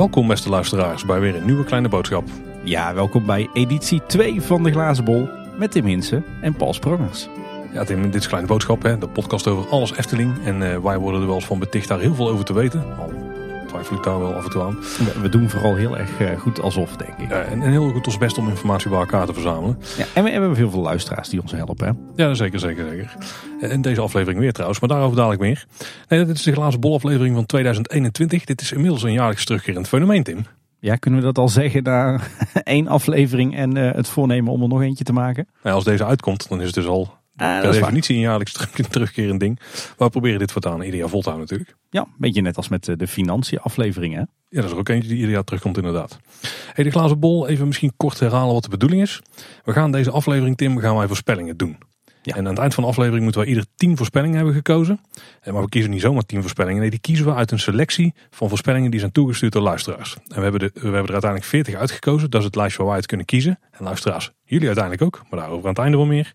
Welkom beste luisteraars bij weer een nieuwe kleine boodschap. Ja, welkom bij editie 2 van de Glazen Bol met Tim Hinsen en Paul Sprangers. Ja Tim, dit is Kleine Boodschap, hè, de podcast over alles Efteling. En eh, wij worden er wel eens van beticht daar heel veel over te weten. Al ik daar wel af en toe aan. We, doen vooral heel erg eh, goed alsof, denk ik. Ja, en, en heel goed ons best om informatie bij elkaar te verzamelen. Ja, en we hebben heel veel luisteraars die ons helpen. Hè? Ja, zeker, zeker, zeker. En deze aflevering weer trouwens, maar daarover dadelijk meer. Nee, dit is de Glazen Bol aflevering van 2021. Dit is inmiddels een jaarlijks terugkerend fenomeen, Tim. Ja, kunnen we dat al zeggen na één aflevering en eh, het voornemen om er nog eentje te maken? Nou, als deze uitkomt, dan is het dus al Ah, per definitie een jaarlijks terug- terugkerend ding. Maar we proberen dit voortaan ieder jaar vol te houden natuurlijk. Ja, een beetje net als met eh, de financiën afleveringen. Ja, dat is er ook eentje die ieder jaar terugkomt inderdaad. Hey, de glazen bol, even misschien kort herhalen wat de bedoeling is. We gaan deze aflevering, Tim, gaan wij voorspellingen doen. Ja. En aan het eind van de aflevering moeten wij ieder tien voorspellingen hebben gekozen. Eh, Maar we kiezen niet zomaar tien voorspellingen. Nee, die kiezen we uit een selectie van voorspellingen die zijn toegestuurd door luisteraars. En we hebben, de, we hebben er uiteindelijk 40 uitgekozen. Dat is het lijstje waar wij uit kunnen kiezen. En luisteraars, jullie uiteindelijk ook. Maar daarover aan het einde wel meer.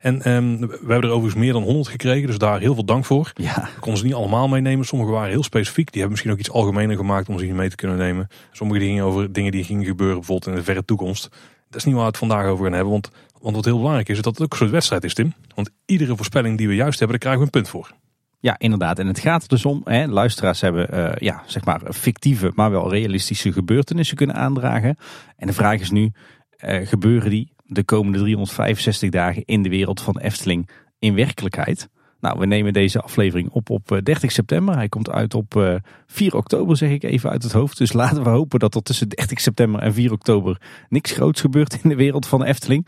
En ehm, we hebben er overigens meer dan 100 gekregen. Dus daar heel veel dank voor. Ja, Ik kon ze niet allemaal meenemen. Sommige waren heel specifiek. Die hebben misschien ook iets algemener gemaakt om ze hier mee te kunnen nemen. Sommige die gingen over dingen die gingen gebeuren bijvoorbeeld in de verre toekomst. Dat is niet waar we het vandaag over gaan hebben. Want, want wat heel belangrijk is, is dat het ook een soort wedstrijd is, Tim. Want iedere voorspelling die we juist hebben, daar krijgen we een punt voor. ja, inderdaad. En het gaat er dus om, hè, luisteraars hebben eh, ja, zeg maar fictieve, maar wel realistische gebeurtenissen kunnen aandragen. En de vraag is nu, eh, gebeuren die de komende 365 dagen in de wereld van Efteling in werkelijkheid? Nou, we nemen deze aflevering op op eh, 30 september. Hij komt uit op eh, 4 oktober, zeg ik even uit het hoofd. Dus laten we hopen dat er tussen 30 september en 4 oktober niks groots gebeurt in de wereld van Efteling.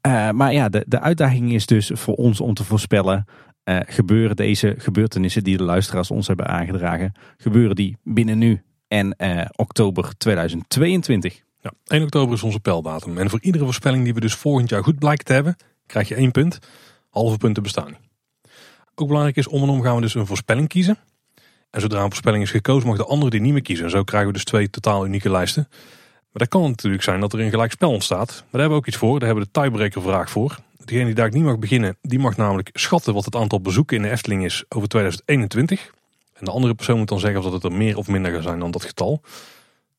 Eh, maar ja, de, de uitdaging is dus voor ons om te voorspellen eh, gebeuren deze gebeurtenissen die de luisteraars ons hebben aangedragen, gebeuren die binnen nu en eh, oktober 2022? Ja, 1 oktober is onze pijldatum. En voor iedere voorspelling die we dus volgend jaar goed blijken te hebben, krijg je één punt. Halve punten bestaan niet. Ook belangrijk is, om en om gaan we dus een voorspelling kiezen. En zodra een voorspelling is gekozen, mag de andere die niet meer kiezen. En zo krijgen we dus twee totaal unieke lijsten. Maar dat kan natuurlijk zijn dat er een gelijk spel ontstaat. Maar daar hebben we ook iets voor. Daar hebben we de tiebreaker vraag voor. Degene die daar niet mag beginnen, die mag namelijk schatten wat het aantal bezoeken in de Efteling is over 2021. En de andere persoon moet dan zeggen of dat het er meer of minder gaat zijn dan dat getal.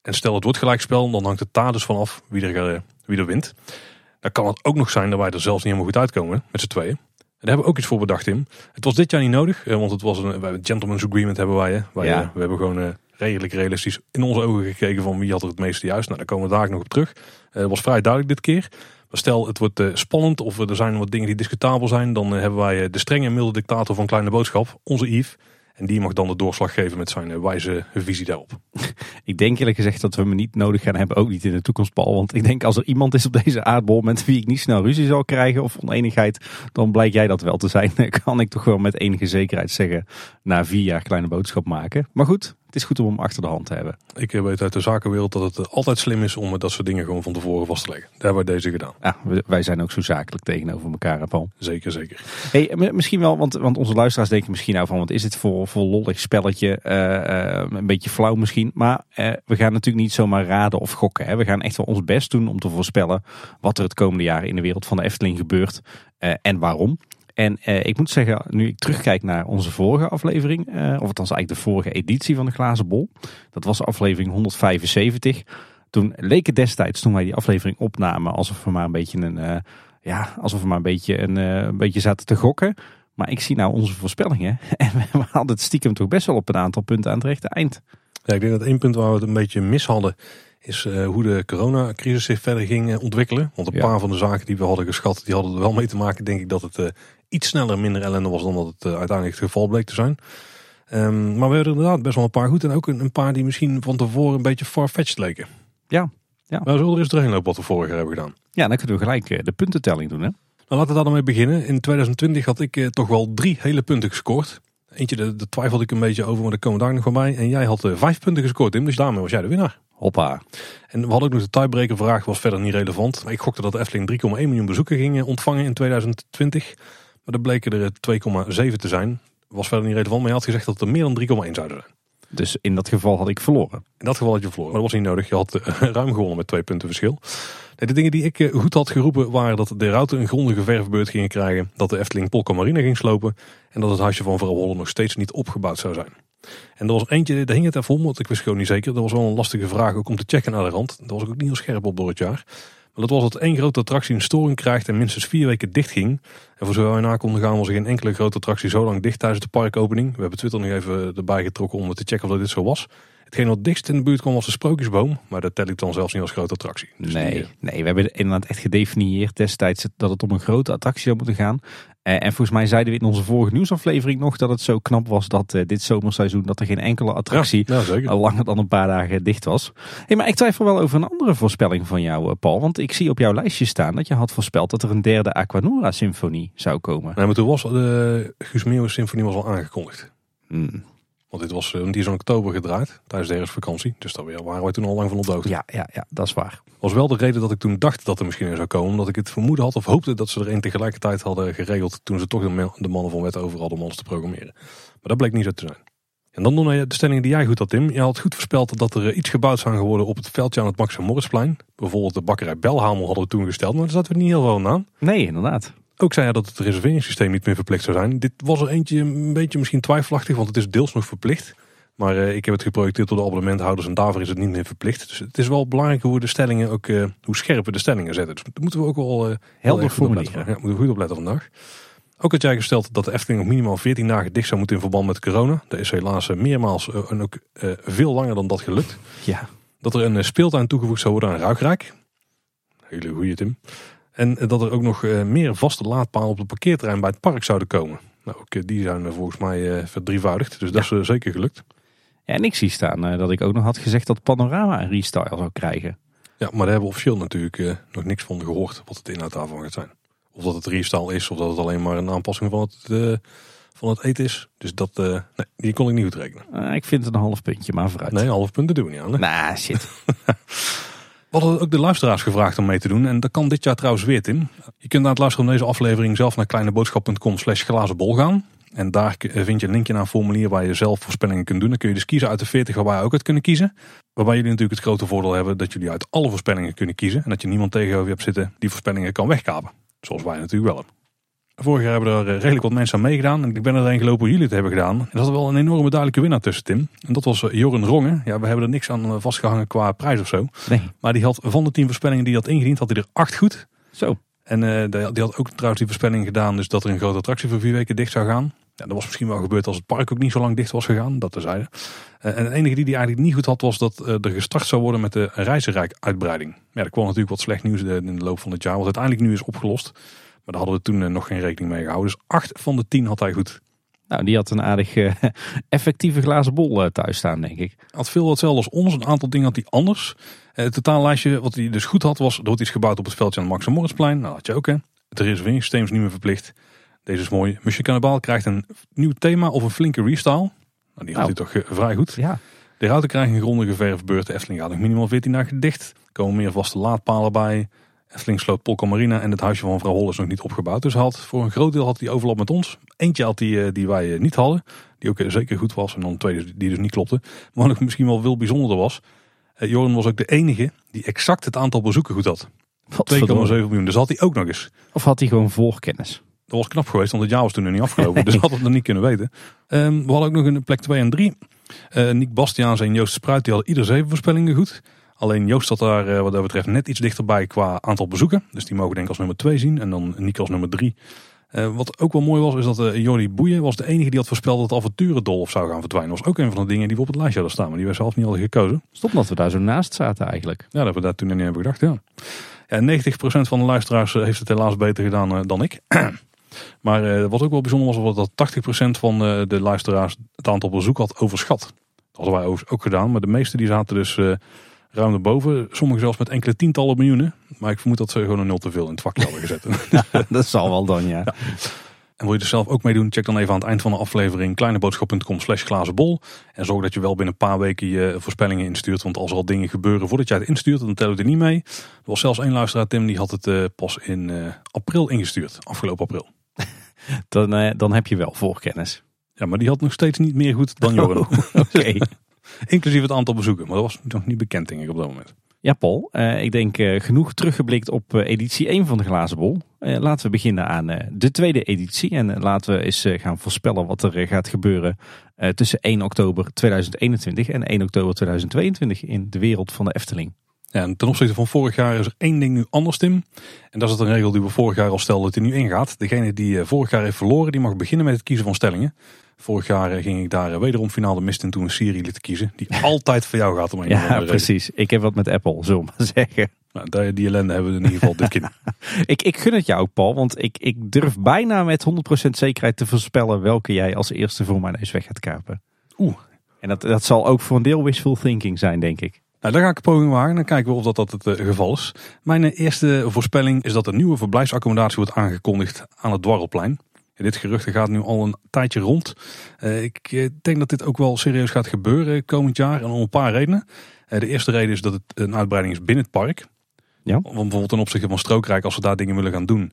En stel het wordt gelijkspel, dan hangt het daar dus vanaf wie er, eh, wie er wint. Dan kan het ook nog zijn dat wij er zelfs niet helemaal goed uitkomen met z'n tweeën. En daar hebben we ook iets voor bedacht, Tim. Het was dit jaar niet nodig, eh, want het was een, gentleman's agreement hebben wij. Hè. wij Ja. eh, we hebben gewoon redelijk realistisch in onze ogen gekeken van wie had er het meeste juist. Nou, daar komen we daar nog op terug. Het was vrij duidelijk dit keer. Maar stel het wordt spannend of er zijn wat dingen die discutabel zijn, dan hebben wij de strenge en milde dictator van Kleine Boodschap, onze Yves. En die mag dan de doorslag geven met zijn eh, wijze visie daarop. Ik denk eerlijk gezegd dat we me niet nodig gaan hebben, ook niet in de toekomst, Paul. Want ik denk als er iemand is op deze aardbol met wie ik niet snel ruzie zal krijgen of oneenigheid, dan blijkt jij dat wel te zijn. Kan ik toch wel met enige zekerheid zeggen, na vier jaar kleine boodschap maken. Maar goed, het is goed om hem achter de hand te hebben. Ik eh, weet uit de zakenwereld dat het eh, altijd slim is om eh, dat soort dingen gewoon van tevoren vast te leggen. Daar hebben wij deze gedaan. Ja, wij zijn ook zo zakelijk tegenover elkaar, Paul. Zeker, zeker. Hey, misschien wel, want, want onze luisteraars denken misschien nou van, wat is dit voor, voor lollig spelletje? Een beetje flauw misschien. Maar we gaan natuurlijk niet zomaar raden of gokken. Hè. We gaan echt wel ons best doen om te voorspellen wat er het komende jaar in de wereld van de Efteling gebeurt en waarom. En eh, ik moet zeggen, nu ik terugkijk naar onze vorige aflevering, eh, of althans eigenlijk de vorige editie van de Glazen Bol. Dat was aflevering 175. Toen leek het destijds, toen wij die aflevering opnamen, alsof we maar een beetje een, eh, ja, alsof we maar een beetje, een, eh, een beetje zaten te gokken. Maar ik zie nou onze voorspellingen. En we hadden het stiekem toch best wel op een aantal punten aan het rechte eind. Ja, ik denk dat één punt waar we het een beetje mis hadden, is eh, hoe de coronacrisis zich verder ging ontwikkelen. Want een Ja. paar van de zaken die we hadden geschat, die hadden er wel mee te maken. Denk ik dat het iets sneller minder ellende was dan dat het eh, uiteindelijk het geval bleek te zijn. Ehm, maar we hebben er inderdaad best wel een paar goed. En ook een, een paar die misschien van tevoren een beetje farfetched leken. Ja, ja. Maar zullen er eens doorheen lopen wat we vorig jaar hebben gedaan. Ja, dan kunnen we gelijk eh, de puntentelling doen. Hè? Nou, laten we daar dan mee beginnen. In 2020 had ik eh, toch wel drie hele punten gescoord. Eentje, daar twijfelde ik een beetje over, maar daar komen we daar nog van bij. En jij had eh, vijf punten gescoord, Tim. Dus daarmee was jij de winnaar. Hoppa. En we hadden ook nog de tiebreaker vraag, was verder niet relevant. Maar ik gokte dat de Efteling 3,1 miljoen bezoeken ging ontvangen in 2020. Maar er bleken er eh, 2,7 te zijn. Was verder niet relevant, maar je had gezegd dat het er meer dan 3,1 zouden zijn. Dus in dat geval had ik verloren. In dat geval had je verloren, maar dat was niet nodig. Je had eh, ruim gewonnen met twee punten verschil. De dingen die ik eh, goed had geroepen waren dat de Routen een grondige verfbeurt gingen krijgen. Dat de Efteling Polka Marina ging slopen. En dat het huisje van vrouw Holle nog steeds niet opgebouwd zou zijn. En er was eentje, daar hing het even om, want ik wist gewoon niet zeker. Dat was wel een lastige vraag ook om te checken naar de rand. Daar was ik ook niet heel scherp op door het jaar. Maar dat was dat één grote attractie een storing krijgt en minstens vier weken dicht ging. En voor zover wij na konden gaan was er geen enkele grote attractie zo lang dicht tijdens de parkopening. We hebben Twitter nog even erbij getrokken om te checken of dat dit zo was. Hetgeen wat dichtst in de buurt kwam was de Sprookjesboom. Maar dat tel ik dan zelfs niet als grote attractie. Dus nee, die, eh, nee, we hebben inderdaad echt gedefinieerd destijds dat het om een grote attractie zou moeten gaan. Eh, en volgens mij zeiden we in onze vorige nieuwsaflevering nog dat het zo knap was dat eh, dit zomerseizoen dat er geen enkele attractie Ja, al langer dan een paar dagen dicht was. Hey, maar ik twijfel wel over een andere voorspelling van jou, eh, Paul. Want ik zie op jouw lijstje staan dat je had voorspeld dat er een derde Aquanura symfonie zou komen. Nee, maar toen was de Guus Meeuwis Symfonie was al aangekondigd. Hmm. Want dit was, eh, die is in oktober gedraaid, tijdens de herfstvakantie. Dus daar waren wij toen al lang van op. Ja, ja, ja, dat is waar. was wel de reden dat ik toen dacht dat er misschien een zou komen. Omdat ik het vermoeden had of hoopte dat ze er een tegelijkertijd hadden geregeld. Toen ze toch de, ma- de mannen van wet over hadden om alles te programmeren. Maar dat bleek niet zo te zijn. En dan nog de stellingen die jij goed had Tim. Je had goed voorspeld dat er eh, iets gebouwd zou gaan worden op het veldje aan het Max en Moritzplein. Bijvoorbeeld de bakkerij Belhamel hadden we toen gesteld. Maar daar zaten we niet heel veel aan. Nee, inderdaad. Ook zei hij dat het reserveringssysteem niet meer verplicht zou zijn. Dit was er eentje een beetje misschien twijfelachtig, want het is deels nog verplicht. Maar eh, ik heb het geprojecteerd door de abonnementhouders en daarvoor is het niet meer verplicht. Dus het is wel belangrijk hoe we de stellingen ook, eh, hoe scherp we de stellingen zetten. Dus daar moeten we ook wel heel Helder op formuleren. Ja, moeten we goed opletten vandaag. Ook had jij gesteld dat de Efteling nog minimaal 14 dagen dicht zou moeten in verband met corona. Dat is helaas meermaals en ook veel langer dan dat gelukt. Ja. Dat er een speeltuin toegevoegd zou worden aan Ruigrijk. Hele goeie Tim. En dat er ook nog eh, meer vaste laadpalen op het parkeerterrein bij het park zouden komen. Nou, ook eh, die zijn eh, volgens mij verdrievoudigd. Dus dat is zeker gelukt. Ja, en ik zie staan dat ik ook nog had gezegd dat Panorama een restyle zou krijgen. Ja, maar daar hebben we officieel natuurlijk nog niks van gehoord wat het inhoud daarvan gaat zijn. Of dat het restyle is, of dat het alleen maar een aanpassing van het, van het eten is. Dus dat, nee, die kon ik niet goed rekenen. Ik vind het een half puntje, maar vooruit. Nee, half punten doen we niet aan. Nah, shit. We hadden ook de luisteraars gevraagd om mee te doen. En dat kan dit jaar trouwens weer, Tim. Je kunt na het luisteren van deze aflevering zelf naar kleineboodschap.com slash glazenbol gaan. En daar vind je een linkje naar een formulier waar je zelf voorspellingen kunt doen. Dan kun je dus kiezen uit de 40 waar wij ook uit kunnen kiezen. Waarbij jullie natuurlijk het grote voordeel hebben dat jullie uit alle voorspellingen kunnen kiezen. En dat je niemand tegenover je hebt zitten die voorspellingen kan wegkapen. Zoals wij natuurlijk wel hebben. Vorig jaar hebben er eh, redelijk wat mensen aan meegedaan. En ik ben erheen gelopen hoe jullie het hebben gedaan. En er zat wel een enorme duidelijke winnaar tussen, Tim. En dat was eh, Joren Rongen. Ja, we hebben er niks aan eh, vastgehangen qua prijs of zo. Nee. Maar die had van de tien voorspellingen die hij had ingediend, had hij er acht goed. Zo. En die had ook trouwens die voorspelling gedaan, dus dat er een grote attractie voor vier weken dicht zou gaan. Ja, dat was misschien wel gebeurd als het park ook niet zo lang dicht was gegaan, dat terzijde. Uh, en de enige die die eigenlijk niet goed had, was dat er gestart zou worden met de reizenrijk-uitbreiding. Ja, er kwam natuurlijk wat slecht nieuws in de loop van het jaar, wat uiteindelijk nu is opgelost. Maar daar hadden we toen eh, nog geen rekening mee gehouden. Dus acht van de tien had hij goed. Nou, die had een aardig eh, effectieve glazen bol eh, thuis staan, denk ik. Had veel hetzelfde als ons. Een aantal dingen had hij anders. Eh, Het totaallijstje wat hij dus goed had was... er wordt iets gebouwd op het veldje aan het Max en Moritzplein. Nou, dat had je ook hè. Het reserveringssysteem is niet meer verplicht. Deze is mooi. Monsieur Cannibal krijgt een nieuw thema of een flinke restyle. Nou, die had Nou. hij toch eh, vrij goed. Ja. De ruiten krijgen een grondige verfbeurt. De Efteling gaat nog minimaal 14 dagen dicht. Er komen meer vaste laadpalen bij. Efteling sloot Polka Marina en het huisje van vrouw Hol is nog niet opgebouwd. Dus had, voor een groot deel had hij overlap met ons. Eentje had die, eh, die wij eh, niet hadden. Die ook eh, zeker goed was. En dan een tweede die dus niet klopte. Maar wat misschien wel veel bijzonderder was. eh, Joran was ook de enige die exact het aantal bezoeken goed had. 2,7 Wat verdorie. miljoen. Dus had hij ook nog eens. Of had hij gewoon voorkennis? Dat was knap geweest, want het jaar was toen nog niet afgelopen. Dus had het nog niet kunnen weten. Ehm, we hadden ook nog een plek 2 en 3. Eh Nick Bastiaans en Joost Spruit die hadden ieder zeven voorspellingen goed. Alleen Joost zat daar eh, wat dat betreft net iets dichterbij qua aantal bezoeken. Dus die mogen denk ik als nummer 2 zien. En dan Nick als nummer 3. wat ook wel mooi was, is dat eh Jordi Boeien was de enige die had voorspeld dat avonturendolf zou gaan verdwijnen. Dat was ook een van de dingen die we op het lijstje hadden staan. Maar die we zelf niet hadden gekozen. Stop dat we daar zo naast zaten eigenlijk. Ja, dat we daar toen niet hebben gedacht, ja. ja 90% van de luisteraars eh, heeft het helaas beter gedaan eh, dan ik. maar eh, wat ook wel bijzonder was, was dat 80% van eh, de luisteraars het aantal bezoek had overschat. Dat hadden wij ook gedaan, maar de meeste die zaten dus eh, ruim erboven. Sommigen zelfs met enkele tientallen miljoenen. Maar ik vermoed dat ze gewoon een nul te veel in het vakje hadden gezet. dat zal wel dan, ja. En wil je er zelf ook meedoen? Check dan even aan het eind van de aflevering kleineboodschap.com slash glazenbol. En zorg dat je wel binnen een paar weken je voorspellingen instuurt. Want als er al dingen gebeuren voordat jij het instuurt, dan tellen we er niet mee. Er was zelfs één luisteraar, Tim, die had het eh, pas in eh, april ingestuurd. Afgelopen april. Dan, eh, dan heb je wel voorkennis. Ja, maar die had nog steeds niet meer goed dan Joran. Oké. Inclusief het aantal bezoeken. Maar dat was nog niet bekend, denk ik, op dat moment. Ja, Paul. Uh, ik denk uh, genoeg teruggeblikt op uh, editie 1 van de Glazen Bol. laten we beginnen aan de tweede editie. En laten we eens gaan voorspellen wat er gaat gebeuren tussen 1 oktober 2021 en 1 oktober 2022 in de wereld van de Efteling. Ja, en ten opzichte van vorig jaar is er één ding nu anders, Tim. En dat is het een regel die we vorig jaar al stelden dat hij nu ingaat. Degene die vorig jaar heeft verloren, die mag beginnen met het kiezen van stellingen. Vorig jaar eh, ging ik daar eh, wederom finale mist in toen een Siri liet kiezen. Die altijd voor jou gaat om een Ja, precies. Ik heb wat met Apple, zullen we maar zeggen. Nou, die ellende hebben we in ieder geval dit keer. ik, ik gun het jou Paul. Want ik, ik durf bijna met 100% zekerheid te voorspellen welke jij als eerste voor mijn neus weg gaat kapen. Oeh. En dat, dat zal ook voor een deel wishful thinking zijn, denk ik. Nou, daar ga ik een poging wagen. Dan kijken we of dat, dat het uh, geval is. Mijn eerste voorspelling is dat een nieuwe verblijfsaccommodatie wordt aangekondigd aan het Dwarrelplein. Dit gerucht gaat nu al een tijdje rond. Uh, ik eh, denk dat dit ook wel serieus gaat gebeuren komend jaar en om een paar redenen. De eerste reden is dat het een uitbreiding is binnen het park. Ja. Want bijvoorbeeld ten opzichte van Strookrijk, als we daar dingen willen gaan doen,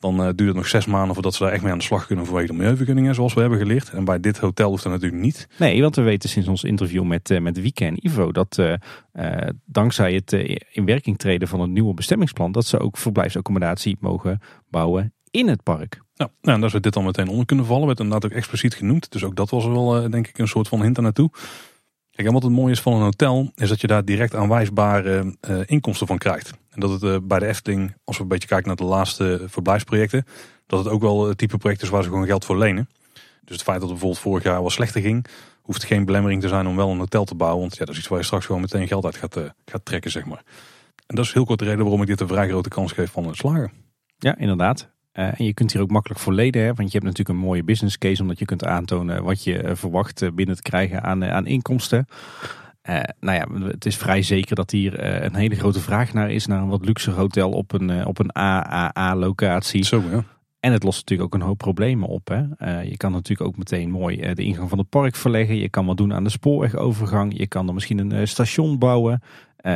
dan duurt het nog zes maanden voordat ze daar echt mee aan de slag kunnen vanwege de milieuvergunningen, zoals we hebben geleerd. En bij dit hotel hoeft dat natuurlijk niet. Nee, want we weten sinds ons interview met, uh, met Wieke en Ivo dat uh, uh, dankzij het in werking treden van het nieuwe bestemmingsplan, dat ze ook verblijfsaccommodatie mogen bouwen in het park. Ja, nou, en daar zou dit dan meteen onder kunnen vallen. Werd inderdaad ook expliciet genoemd. Dus ook dat was wel, denk ik, een soort van hint naartoe. Kijk, en wat het mooie is van een hotel, is dat je daar direct aanwijsbare inkomsten van krijgt. En dat het uh, bij de Efteling, als we een beetje kijken naar de laatste verblijfsprojecten, dat het ook wel het type project is waar ze gewoon geld voor lenen. Dus het feit dat het bijvoorbeeld vorig jaar wel slechter ging, hoeft geen belemmering te zijn om wel een hotel te bouwen. Want ja, dat is iets waar je straks gewoon meteen geld uit gaat, gaat trekken, zeg maar. En dat is heel kort de reden waarom ik dit een vrij grote kans geef van het slagen. Ja, inderdaad. Uh, en je kunt hier ook makkelijk voor leden, hè, want je hebt natuurlijk een mooie business case, omdat je kunt aantonen wat je verwacht binnen te krijgen aan, aan inkomsten. Nou ja, het is vrij zeker dat hier een hele grote vraag naar is, naar een wat luxe hotel op een, op een AAA-locatie. Zo ja. En het lost natuurlijk ook een hoop problemen op. Hè. je kan natuurlijk ook meteen mooi de ingang van het park verleggen. Je kan wat doen aan de spoorwegovergang. Je kan er misschien een station bouwen.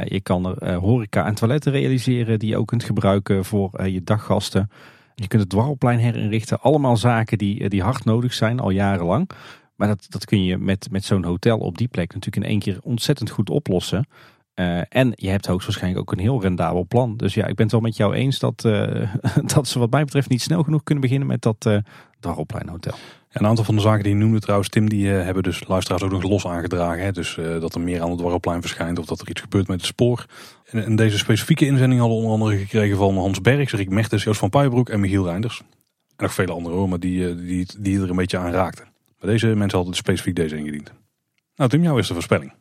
je kan er horeca en toiletten realiseren die je ook kunt gebruiken voor je daggasten. Je kunt het dwarrelplein herinrichten. Allemaal zaken die, eh, die hard nodig zijn, al jarenlang. Maar dat, dat kun je met, met zo'n hotel op die plek natuurlijk in één keer ontzettend goed oplossen. Uh, en je hebt hoogstwaarschijnlijk ook een heel rendabel plan. Dus ja, ik ben het wel met jou eens dat, uh, dat ze wat mij betreft niet snel genoeg kunnen beginnen met dat uh, Hotel. een aantal van de zaken die je noemde trouwens, Tim, die hebben dus luisteraars ook nog los aangedragen. Hè? Dus dat er meer aan het Dwarrelplein verschijnt of dat er iets gebeurt met het spoor. En, deze specifieke inzending hadden onder andere gekregen van Hans Bergs, Rick Mertens, Joost van Puijbroek en Michiel Reinders. En nog vele andere hoor, maar die, die, die er een beetje aan raakten. Deze mensen hadden specifiek deze ingediend. Nou Tim, jouw eerste voorspelling.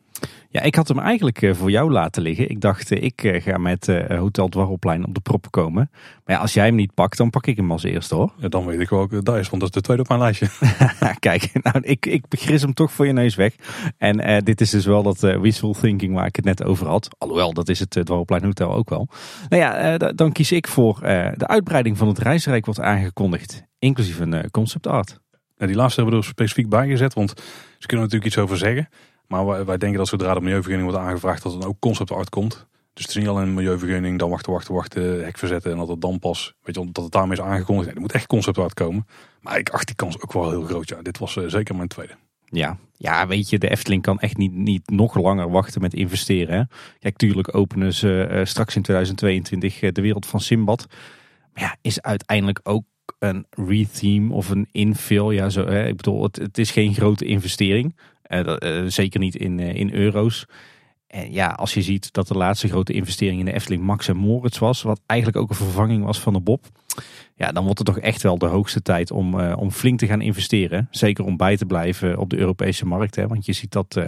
Ja, ik had hem eigenlijk eh, voor jou laten liggen. Ik dacht, eh, ik eh, ga met Hotel Dwarrelplein op de proppen komen. Maar ja, als jij hem niet pakt, dan pak ik hem als eerste hoor. Ja, dan weet ik wel dat is, want dat is de tweede op mijn lijstje. Kijk, nou, ik, ik begris hem toch voor je neus weg. En dit is dus wel dat wishful thinking waar ik het net over had. Alhoewel, dat is het Dwarrelplein Hotel ook wel. Nou ja, dan kies ik voor de uitbreiding van het reisrijk wordt aangekondigd. Inclusief een concept art. Die laatste hebben we er specifiek bij gezet, want ze kunnen natuurlijk iets over zeggen. Maar wij, denken dat zodra de milieuvergunning wordt aangevraagd, dat dan ook concept art komt. Dus het is niet alleen een milieuvergunning, dan wachten, wachten, wachten, hek verzetten en dat het dan pas, weet je, dat het daarmee is aangekondigd. Nee, er moet echt concept art komen. Maar ik acht die kans ook wel heel groot. Ja, dit was uh, zeker mijn tweede. Ja, ja, weet je, de Efteling kan echt niet, niet nog langer wachten met investeren. Hè? Kijk, tuurlijk openen ze uh, straks in 2022 uh, de wereld van Simbad. Maar ja, is uiteindelijk ook een retheme of een infill. Ja, zo, hè? ik bedoel, het, is geen grote investering. Uh, zeker niet in, uh, in euro's. En ja, als je ziet dat de laatste grote investering in de Efteling Max en Moritz was, wat eigenlijk ook een vervanging was van de Bob. Ja, dan wordt het toch echt wel de hoogste tijd om, uh, om flink te gaan investeren. Zeker om bij te blijven op de Europese markt. Hè. Want je ziet dat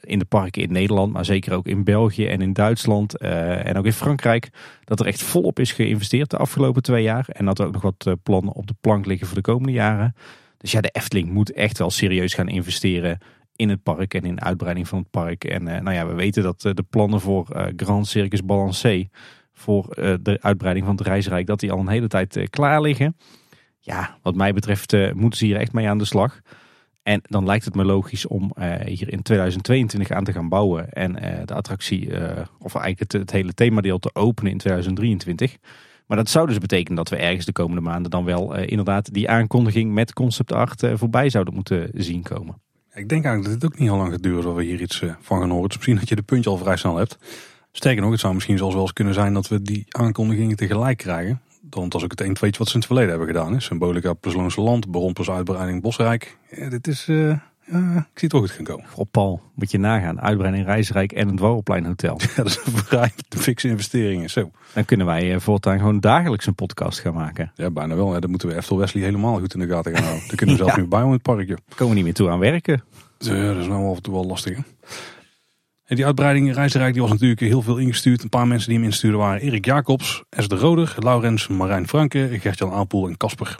in de parken in Nederland, maar zeker ook in België en in Duitsland en ook in Frankrijk. Dat er echt volop is geïnvesteerd de afgelopen twee jaar. En dat er ook nog wat plannen op de plank liggen voor de komende jaren. Dus ja, de Efteling moet echt wel serieus gaan investeren in het park en in de uitbreiding van het park. En nou ja, we weten dat de plannen voor Grand Circus Balancé, voor de uitbreiding van het reisrijk, dat die al een hele tijd klaar liggen. Ja, wat mij betreft moeten ze hier echt mee aan de slag. En dan lijkt het me logisch om hier in 2022 aan te gaan bouwen en de attractie, of eigenlijk het, hele themadeel te openen in 2023. Maar dat zou dus betekenen dat we ergens de komende maanden dan wel inderdaad die aankondiging met concept art voorbij zouden moeten zien komen. Ik denk eigenlijk dat het ook niet heel lang gaat duren dat we hier iets van gaan horen. Is misschien dat je de puntje al vrij snel hebt. Sterker nog, het zou misschien zelfs wel eens kunnen zijn dat we die aankondigingen tegelijk krijgen. Want als ik het een weet wat ze in het verleden hebben gedaan. Hè. Symbolica plus Loonse Land, Baron plus uitbreiding Bosrijk. Ja, dit is, uh, ja, ik zie het wel goed gaan komen. Goh Paul, moet je nagaan. Uitbreiding Reisrijk en een Dwarrelpleinhotel. Ja, dat is een vrij fikse investeringen. Zo. Dan kunnen wij uh, voortaan gewoon dagelijks een podcast gaan maken. Ja, bijna wel. Hè. Dan moeten we Eftel Wesley helemaal goed in de gaten gaan houden. Dan kunnen we zelf ja. nu bij in het parkje. Komen we niet meer toe aan werken. Ja, dat is nou af en toe wel lastig hè. En die uitbreiding Reisrijk die was natuurlijk heel veel ingestuurd. Een paar mensen die hem instuurden waren Erik Jacobs, S. de Roder, Laurens, Marijn Franke, Gertjan Aalpoel en Kasper.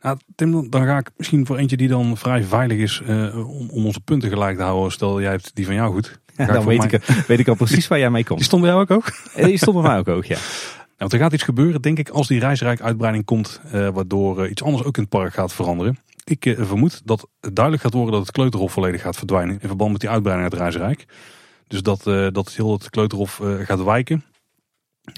Nou, Tim, dan ga ik misschien voor eentje die dan vrij veilig is uh, om, om, onze punten gelijk te houden. Stel, jij hebt die van jou goed. Ja, dan weet, mij... ik, weet ik al precies waar jij mee komt. Die stond bij jou ook ook? Die stond bij mij ook ook, ja. Nou, want er gaat iets gebeuren, denk ik, als die Reisrijk uitbreiding komt, uh, waardoor iets anders ook in het park gaat veranderen. Ik vermoed dat het duidelijk gaat worden dat het kleuterhof volledig gaat verdwijnen in verband met die uitbreiding uit Reisrijk. Dus dat, uh, dat heel het kleuterhof uh, gaat wijken.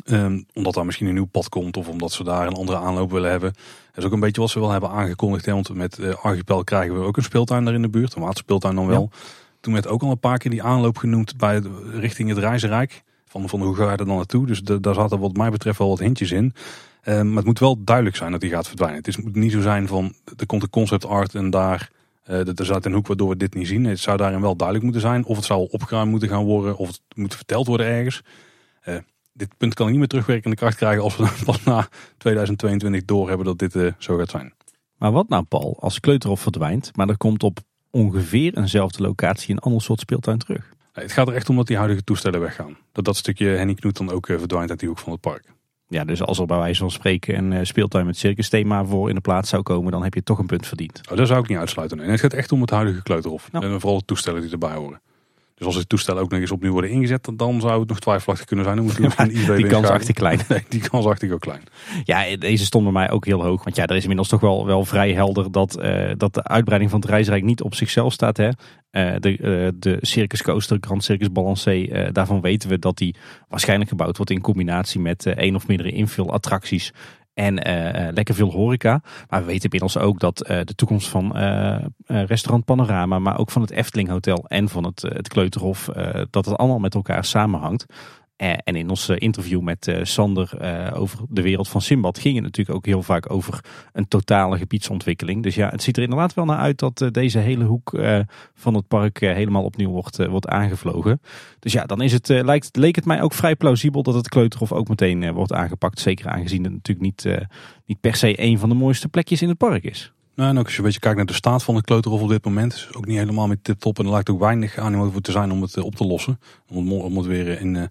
Um, omdat daar misschien een nieuw pad komt of omdat ze daar een andere aanloop willen hebben. Dat is ook een beetje wat ze wel hebben aangekondigd. Hè? Want met uh, Archipel krijgen we ook een speeltuin daar in de buurt. Een waterspeeltuin dan wel. Ja. Toen werd ook al een paar keer die aanloop genoemd bij richting het Reizenrijk. Van, van hoe ga je er dan naartoe? Dus de, daar zaten wat mij betreft wel wat hintjes in. Um, maar het moet wel duidelijk zijn dat die gaat verdwijnen. Het is, moet niet zo zijn van er komt een concept art en daar uh, er zat een hoek waardoor we dit niet zien. Het zou daarin wel duidelijk moeten zijn. Of het zou opgeruimd moeten gaan worden. Of het moet verteld worden ergens. Uh, dit punt kan ik niet meer terugwerkende kracht krijgen als we pas na 2022 doorhebben dat dit uh, zo gaat zijn. Maar wat nou Paul, als Kleuterhof verdwijnt, maar er komt op ongeveer eenzelfde locatie een ander soort speeltuin terug? Het gaat er echt om dat die huidige toestellen weggaan. Dat dat stukje Henny Knoet dan ook verdwijnt uit die hoek van het park. Ja, dus als er bij wijze van spreken een uh, speeltuin met circus thema voor in de plaats zou komen, dan heb je toch een punt verdiend. Oh, dat zou ik niet uitsluiten. Nee. Het gaat echt om het huidige kleuterhof. Ja. En vooral de toestellen die erbij horen. Dus als de toestellen ook nog eens opnieuw worden ingezet, dan zou het nog twijfelachtig kunnen zijn. Dan moet ja, die kans is echt klein. Nee, die kans is echt ook klein. Ja, deze stond bij mij ook heel hoog. Want ja, er is inmiddels toch wel, wel vrij helder dat, uh, dat de uitbreiding van het reisrijk niet op zichzelf staat. Hè. Uh, de, uh, de Circus Coaster, Grand Circus Balancé, daarvan weten we dat die waarschijnlijk gebouwd wordt in combinatie met één of meerdere invulattracties en uh, lekker veel horeca. Maar we weten inmiddels ook dat uh, de toekomst van restaurant Panorama, maar ook van het Efteling Hotel en van het, het Kleuterhof, dat het allemaal met elkaar samenhangt. En in ons interview met Sander over de wereld van Simbad ging het natuurlijk ook heel vaak over een totale gebiedsontwikkeling. Dus ja, het ziet er inderdaad wel naar uit dat deze hele hoek van het park helemaal opnieuw wordt, wordt aangevlogen. Dus ja, dan is het, lijkt, leek het mij ook vrij plausibel dat het Kleuterhof ook meteen wordt aangepakt. Zeker aangezien het natuurlijk niet, niet per se een van de mooiste plekjes in het park is. Nou, en ook als je een beetje kijkt naar de staat van het kleuterhof op dit moment, is ook niet helemaal met tip top. En er lijkt ook weinig animo voor te zijn om het op te lossen. Om het, om het weer in,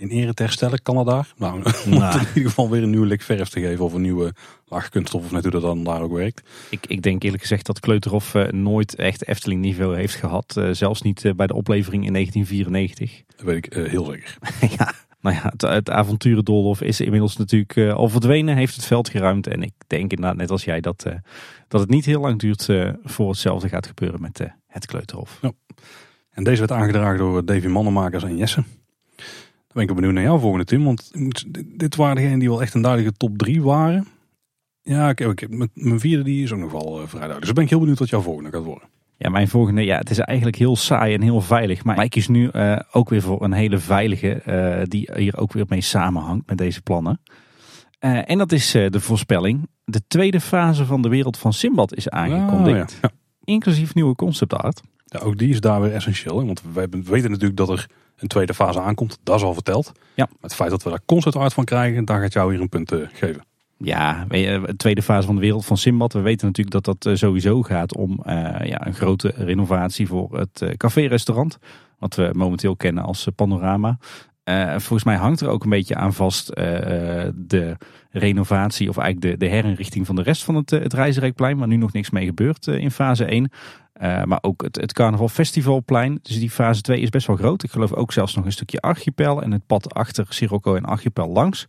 in ere te herstellen, daar? Nou, om nou. in ieder geval weer een nieuwe lik verf te geven of een nieuwe laagkunststof of net hoe dat dan daar ook werkt. Ik, ik denk eerlijk gezegd dat Kleuterhof uh, nooit echt Efteling niveau heeft gehad. Uh, zelfs niet uh, bij de oplevering in 1994. Dat weet ik heel zeker. ja. Nou ja, het, het avonturendolhof is inmiddels natuurlijk al verdwenen, heeft het veld geruimd. En ik denk inderdaad, net als jij, dat, dat het niet heel lang duurt voor hetzelfde gaat gebeuren met het Kleuterhof. Ja. En deze werd aangedragen door Davy Mannenmakers en Jesse. Ben ik benieuwd naar jouw volgende, Tim. Want dit waren degenen die wel echt een duidelijke top 3 waren. Ja, ik heb, mijn vierde die is ook nog wel uh, vrij duidelijk. Dus ben ik heel benieuwd wat jouw volgende gaat worden. Ja, mijn volgende, ja, het is eigenlijk heel saai en heel veilig. Maar ik kies nu uh, ook weer voor een hele veilige, uh, die hier ook weer mee samenhangt met deze plannen. en dat is de voorspelling. De tweede fase van de wereld van Simbad is aangekondigd. Ja. Inclusief nieuwe concept art. Ja, ook die is daar weer essentieel. Want we weten natuurlijk dat er een tweede fase aankomt. Dat is al verteld. Ja. Maar het feit dat we daar concept art van krijgen, daar gaat jou hier een punt uh, geven. Ja, de tweede fase van de wereld van Simbad. We weten natuurlijk dat dat sowieso gaat om uh, ja, een grote renovatie voor het café-restaurant. Wat we momenteel kennen als Panorama. Uh, volgens mij hangt er ook een beetje aan vast de renovatie of eigenlijk de, de herinrichting van de rest van het, het Reizenrijkplein. Waar nu nog niks mee gebeurt in fase 1. Uh, maar ook het, het Carnaval Festivalplein. Dus die fase 2 is best wel groot. Ik geloof ook zelfs nog een stukje Archipel en het pad achter Sirocco en Archipel langs.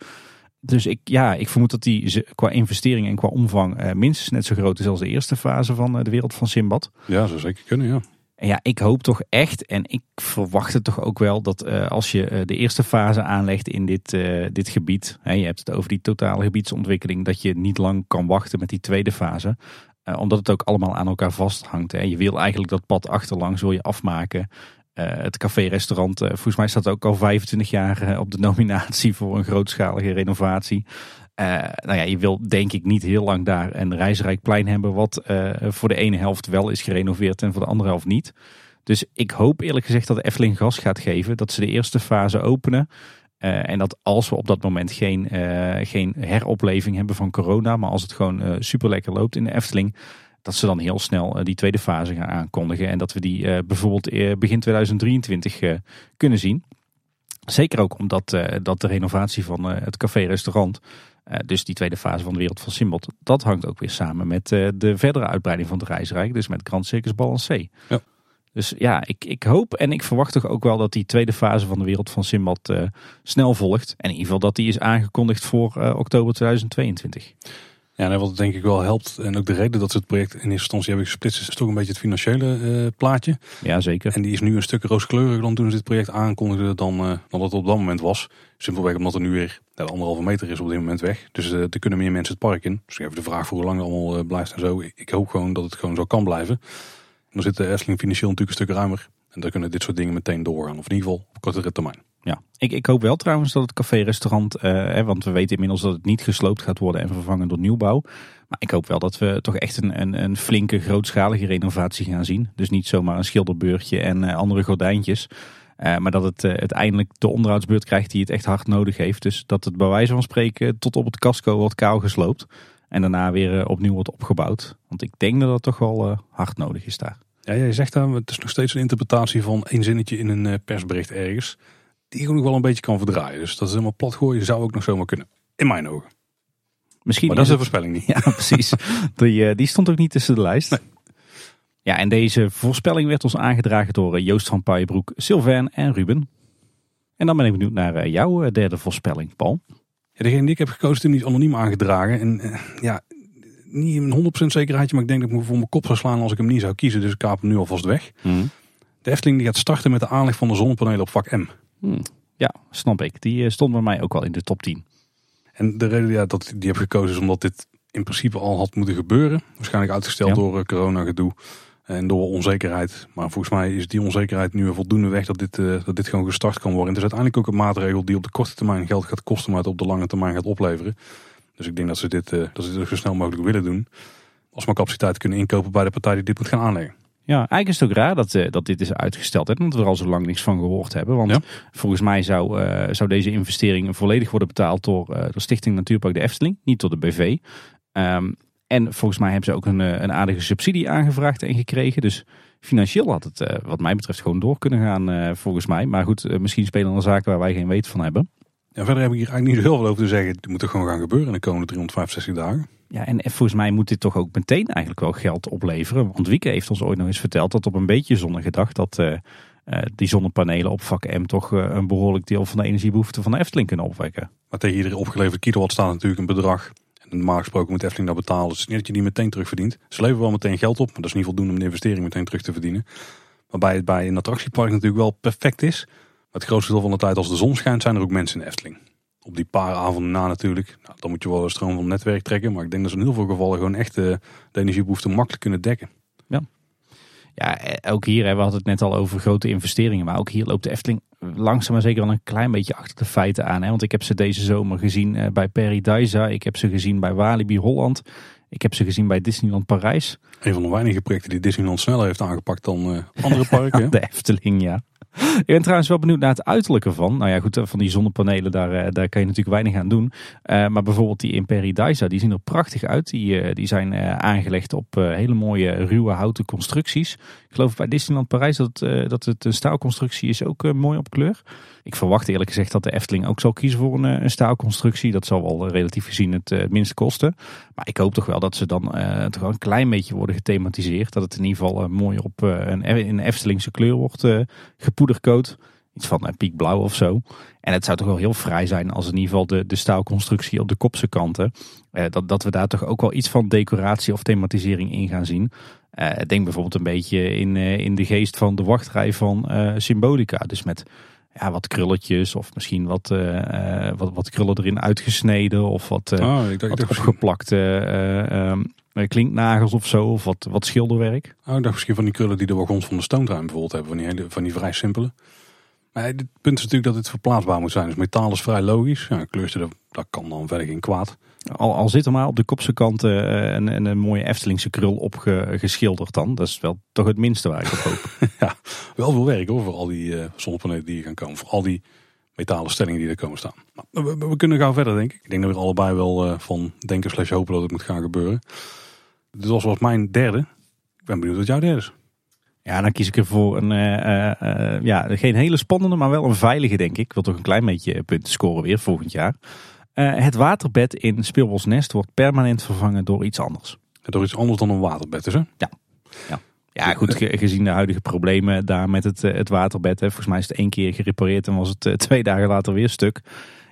Dus ik, ja, ik vermoed dat die qua investering en qua omvang minstens net zo groot is als de eerste fase van de wereld van Simbad. Ja, zou zeker kunnen, ja. En ja, ik hoop toch echt en ik verwacht het toch ook wel dat als je de eerste fase aanlegt in dit, dit gebied. Hè, je hebt het over die totale gebiedsontwikkeling. Dat je niet lang kan wachten met die tweede fase. Omdat het ook allemaal aan elkaar vasthangt. Hè. Je wil eigenlijk dat pad achterlangs wil je afmaken. het café-restaurant, volgens mij staat ook al 25 jaar op de nominatie voor een grootschalige renovatie. Nou ja, je wil denk ik niet heel lang daar een reisrijk plein hebben, wat voor de ene helft wel is gerenoveerd en voor de andere helft niet. Dus ik hoop eerlijk gezegd dat de Efteling gas gaat geven, dat ze de eerste fase openen. Uh, en dat als we op dat moment geen, geen heropleving hebben van corona, maar als het gewoon super lekker loopt in de Efteling, dat ze dan heel snel die tweede fase gaan aankondigen. En dat we die bijvoorbeeld begin 2023 kunnen zien. Zeker ook omdat dat de renovatie van het café-restaurant, dus die tweede fase van de Wereld van Simbad, dat hangt ook weer samen met de verdere uitbreiding van het reisrijk. Dus met Grand Circus Balancé. Ja. Dus ja, ik, ik hoop en ik verwacht toch ook wel dat die tweede fase van de wereld van Simbad uh, snel volgt. En in ieder geval dat die is aangekondigd voor uh, oktober 2022. Ja, en wat denk ik wel helpt, en ook de reden dat ze het project in eerste instantie hebben gesplitst, is toch een beetje het financiële uh, plaatje. Ja, zeker. En die is nu een stuk rooskleuriger dan toen ze dit project aankondigden dan, uh, dan dat het op dat moment was. Simpelweg omdat er nu weer de anderhalve meter is op dit moment weg. Dus uh, er kunnen meer mensen het park in. Dus even de vraag voor hoe lang het allemaal blijft en zo. Ik, ik hoop gewoon dat het gewoon zo kan blijven dan zit de Efteling financieel natuurlijk een stuk ruimer. En dan kunnen dit soort dingen meteen doorgaan. Of in ieder geval op kortere termijn. Ja, ik, ik hoop wel trouwens dat het café-restaurant, eh, want we weten inmiddels dat het niet gesloopt gaat worden en vervangen door nieuwbouw. Maar ik hoop wel dat we toch echt een, een, een flinke, grootschalige renovatie gaan zien. Dus niet zomaar een schilderbeurtje en uh, andere gordijntjes. Uh, maar dat het uiteindelijk de onderhoudsbeurt krijgt die het echt hard nodig heeft. Dus dat het bij wijze van spreken tot op het casco wordt kaal gesloopt. En daarna weer eh, opnieuw wordt opgebouwd. Want ik denk dat dat toch wel eh, hard nodig is daar. Ja, jij zegt dan, het is nog steeds een interpretatie van één zinnetje in een eh, persbericht ergens. Die ook nog wel een beetje kan verdraaien. Dus dat is helemaal plat gooien zou ook nog zomaar kunnen. In mijn ogen. Misschien maar dat is een voorspelling niet. Ja, precies. die, die stond ook niet tussen de lijst. Ja, en deze voorspelling werd ons aangedragen door Joost van Paaijebroek, Sylvain en Ruben. En dan ben ik benieuwd naar jouw derde voorspelling, Paul. Ja, degene die ik heb gekozen is niet anoniem aangedragen. En ja, niet een 100% zekerheidje, maar ik denk dat ik me voor mijn kop zou slaan als ik hem niet zou kiezen. Dus ik kaap hem nu alvast weg. Mm. De Efteling die gaat starten met de aanleg van de zonnepanelen op vak M. Mm. Ja, snap ik. Die eh, stond bij mij ook wel in de top 10. En de reden ja, dat ik die heb gekozen is omdat dit in principe al had moeten gebeuren. Waarschijnlijk uitgesteld door uh, corona gedoe en door onzekerheid. Maar volgens mij is die onzekerheid nu voldoende weg dat dit, uh, dat dit gewoon gestart kan worden. het is uiteindelijk ook een maatregel die op de korte termijn geld gaat kosten, maar het op de lange termijn gaat opleveren. Dus ik denk dat ze dit, uh, dat ze dit zo snel mogelijk willen doen. Als maar capaciteit kunnen inkopen bij de partij die dit moet gaan aanleggen. Ja, eigenlijk is het ook raar dat, uh, dat dit is uitgesteld. Hè, omdat we er al zo lang niks van gehoord hebben. Want volgens mij zou, zou deze investering volledig worden betaald door de Stichting Natuurpark de Efteling. Niet door de BV. Um, en volgens mij hebben ze ook een, eh, een aardige subsidie aangevraagd en gekregen. Dus financieel had het eh, wat mij betreft gewoon door kunnen gaan eh, volgens mij. Maar goed, misschien spelen er zaken waar wij geen weet van hebben. Ja, verder heb ik hier eigenlijk niet zo heel veel over te zeggen. Het moet er gewoon gaan gebeuren in de komende 365 dagen. Ja, en volgens mij moet dit toch ook meteen eigenlijk wel geld opleveren. Want Wieke heeft ons ooit nog eens verteld dat op een beetje zonne dag dat die zonnepanelen op vak M toch een behoorlijk deel van de energiebehoefte van de Efteling kunnen opwekken. Maar tegen iedere opgeleverde kilowatt staat natuurlijk een bedrag normaal gesproken moet Efteling dat betalen. Dus het is niet dat je die meteen terugverdient. Ze leveren wel meteen geld op, maar dat is niet voldoende om de investering meteen terug te verdienen. Waarbij het bij een attractiepark natuurlijk wel perfect is. Het grootste deel van de tijd als de zon schijnt zijn er ook mensen in de Efteling. Op die paar avonden na natuurlijk. Nou, dan moet je wel een stroom van het netwerk trekken. Maar ik denk dat ze in heel veel gevallen gewoon echt de, de energiebehoefte makkelijk kunnen dekken. Ja. Ja, eh, ook hier, we hadden het net al over grote investeringen. Maar ook hier loopt de Efteling langzaam maar zeker wel een klein beetje achter de feiten aan. Hè? Want ik heb ze deze zomer gezien eh, bij Paradise. Ik heb ze gezien bij Walibi Holland. Ik heb ze gezien bij Disneyland Parijs. Een van de weinige projecten die Disneyland sneller heeft aangepakt dan andere parken. de Efteling, ja. Ik ben trouwens wel benieuwd naar het uiterlijke ervan. Nou ja, goed, van die zonnepanelen, daar, eh, daar kan je natuurlijk weinig aan doen. Uh, maar bijvoorbeeld die in Paradise, die zien er prachtig uit. Die, die zijn aangelegd op hele mooie ruwe houten constructies. Ik geloof bij Disneyland Parijs dat, dat het een staalconstructie is ook mooi op kleur. Ik verwacht eerlijk gezegd dat de Efteling ook zal kiezen voor een, een staalconstructie. Dat zal wel relatief gezien het minste kosten. Maar ik hoop toch wel dat ze dan toch wel een klein beetje worden gethematiseerd. Dat het in ieder geval mooi op een, een Eftelingse kleur wordt gepoetst poedercoat. Iets van eh, piekblauw of zo. En het zou toch wel heel vrij zijn als in ieder geval de, de staalconstructie op de kopse kanten. Eh, dat, dat we daar toch ook wel iets van decoratie of thematisering in gaan zien. Uh, denk bijvoorbeeld een beetje in, uh, in de geest van de wachtrij van uh, Symbolica. Dus met ja, wat krulletjes of misschien wat, wat, wat krullen erin uitgesneden of wat, oh, ik dacht, wat opgeplakte klinknagels of zo, of wat, wat schilderwerk. Oh, ik dacht misschien van die krullen die de wagons van de stoomtrein bijvoorbeeld hebben. Van die, hele, van die vrij simpele. Maar het punt is natuurlijk dat het verplaatsbaar moet zijn. Dus metaal is vrij logisch. Ja, kleurtje, dat, dat kan dan verder geen kwaad. Al, al zit er maar op de kopse kant uh, een, een, een, mooie Eftelingse krul opgeschilderd dan. Dat is wel toch het minste waar ik op hoop. ja, wel veel werk hoor, voor al die uh, zonnepanelen die gaan komen. Voor al die metalen stellingen die er komen staan. Nou, we, we, kunnen gaan verder denk ik. Ik denk dat we er allebei wel uh, van denken slash hopen dat het moet gaan gebeuren. Dit was, was mijn derde. Ik ben benieuwd wat jouw derde is. Ja, dan kies ik ervoor een, uh, uh, ja, geen hele spannende, maar wel een veilige denk ik. Ik wil toch een klein beetje punten scoren weer volgend jaar. Het waterbed in Speelbosnest wordt permanent vervangen door iets anders. Door iets anders dan een waterbed is hè? Ja. ja. Ja, goed, gezien de huidige problemen daar met het, het waterbed. Hè. Volgens mij is het één keer gerepareerd en was het twee dagen later weer stuk.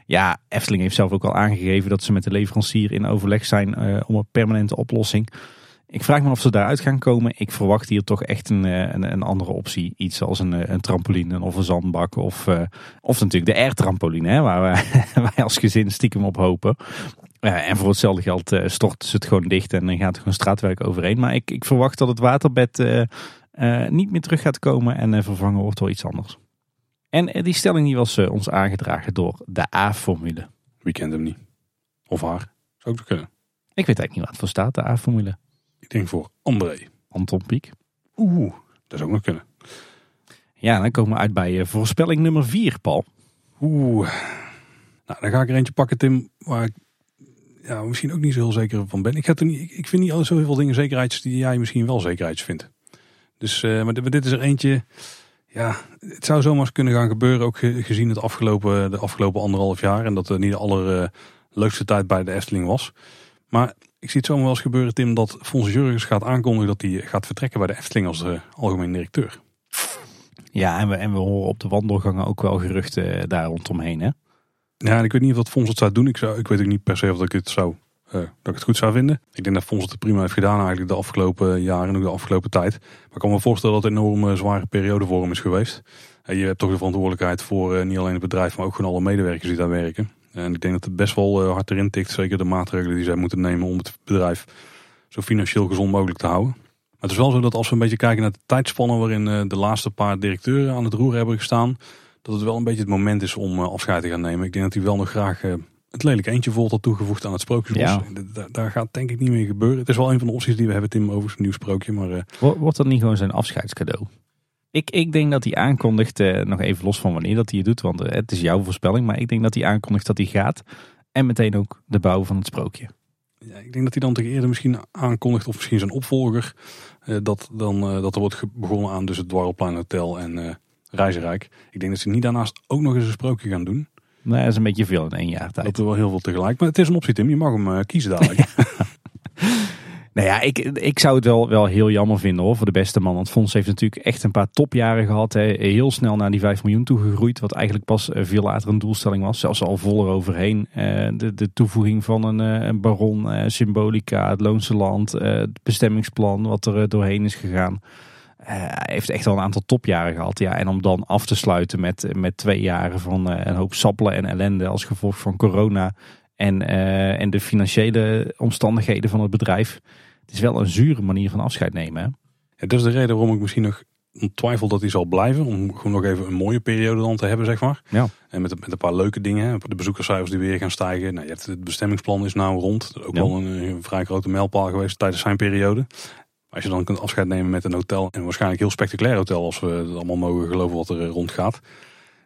Ja, Efteling heeft zelf ook al aangegeven dat ze met de leverancier in overleg zijn om een permanente oplossing. Ik vraag me of ze daaruit gaan komen. Ik verwacht hier toch echt een, eh, een, een andere optie. Iets als een, eh, een trampoline of een zandbak. Of, uh, of natuurlijk de air-trampoline, waar wij, wij, als gezin stiekem op hopen. Uh, en voor hetzelfde geld uh, stort ze het gewoon dicht en dan gaat er gewoon straatwerk overheen. Maar ik, ik verwacht dat het waterbed niet meer terug gaat komen en vervangen wordt door iets anders. En die stelling die was ons aangedragen door de A-formule. Wie kent hem niet? Of haar? Zou ook kunnen. Ik weet eigenlijk niet wat voor staat, de A-formule. Ik denk voor André. Anton Pieck. Oeh, dat zou ook nog kunnen. Ja, dan komen we uit bij uh, voorspelling nummer 4, Paul. Oeh. Nou, dan ga ik er eentje pakken, Tim, waar ik ja, misschien ook niet zo heel zeker van ben. Ik, heb er niet, ik vind niet al zo heel veel dingen zekerheids die jij misschien wel zekerheids vindt. Dus, uh, maar dit, dit is er eentje. Ja, het zou zomaar kunnen gaan gebeuren, ook gezien het afgelopen, de afgelopen anderhalf jaar. En dat het niet de allerleukste tijd bij de Efteling was. Maar ik zie het zomaar wel eens gebeuren, Tim, dat Fons Jurgens gaat aankondigen dat hij gaat vertrekken bij de Efteling als uh, algemeen directeur. Ja, en we, en we horen op de wandelgangen ook wel geruchten daar rondomheen, hè? Ja, en ik weet niet of dat Fons het zou doen. Ik, zou, ik weet ook niet per se of ik het, zou, uh, dat ik het goed zou vinden. Ik denk dat Fons het prima heeft gedaan eigenlijk de afgelopen jaren en ook de afgelopen tijd. Maar ik kan me voorstellen dat het een enorm zware periode voor hem is geweest. En je hebt toch de verantwoordelijkheid voor uh, niet alleen het bedrijf, maar ook gewoon alle medewerkers die daar werken. En ik denk dat het best wel uh, hard erin tikt. Zeker de maatregelen die zij moeten nemen om het bedrijf zo financieel gezond mogelijk te houden. Maar het is wel zo dat als we een beetje kijken naar de tijdspannen waarin uh, de laatste paar directeuren aan het roer hebben gestaan. Dat het wel een beetje het moment is om uh, afscheid te gaan nemen. Ik denk dat hij wel nog graag het lelijke eentje volt had toegevoegd aan het sprookjesbos. Ja. Daar, daar, gaat denk ik niet meer gebeuren. Het is wel een van de opties die we hebben, Tim, over zijn nieuw sprookje. Maar, Wordt dat niet gewoon zijn afscheidscadeau? Ik, ik denk dat hij aankondigt, eh, nog even los van wanneer dat hij het doet, want eh, het is jouw voorspelling. Maar ik denk dat hij aankondigt dat hij gaat. En meteen ook de bouw van het sprookje. Ja, ik denk dat hij dan tegen eerder misschien aankondigt, of misschien zijn opvolger, eh, dat, dan, eh, dat er wordt begonnen aan dus het Dwarrelplein Hotel en Reizenrijk. Ik denk dat ze niet daarnaast ook nog eens een sprookje gaan doen. Nee, dat is een beetje veel in één jaar tijd. Dat is wel heel veel tegelijk. Maar het is een optie, Tim. Je mag hem kiezen dadelijk. Nou ja, ik, ik zou het wel, wel heel jammer vinden hoor, voor de beste man. Want Fons heeft natuurlijk echt een paar topjaren gehad. Hè. Heel snel naar die 5 miljoen toegegroeid. Wat eigenlijk pas eh, veel later een doelstelling was. Zelfs al voller overheen. Eh, de, de toevoeging van een, eh, een baron, symbolica, het Loonse Land. het bestemmingsplan wat er doorheen is gegaan. heeft echt al een aantal topjaren gehad. Ja. En om dan af te sluiten met, met twee jaren van een hoop sappelen en ellende als gevolg van corona. En, en de financiële omstandigheden van het bedrijf het is wel een zure manier van afscheid nemen. Hè? Ja, dat is de reden waarom ik misschien nog twijfel dat hij zal blijven. Om gewoon nog even een mooie periode dan te hebben, zeg maar. Ja. En met, met een paar leuke dingen. De bezoekerscijfers die weer gaan stijgen. Nou, je hebt het bestemmingsplan is nou rond. Ook wel een, een, vrij grote mijlpaal geweest tijdens zijn periode. Als je dan kunt afscheid nemen met een hotel. En waarschijnlijk heel spectaculair hotel. Als we het allemaal mogen geloven wat er rond gaat.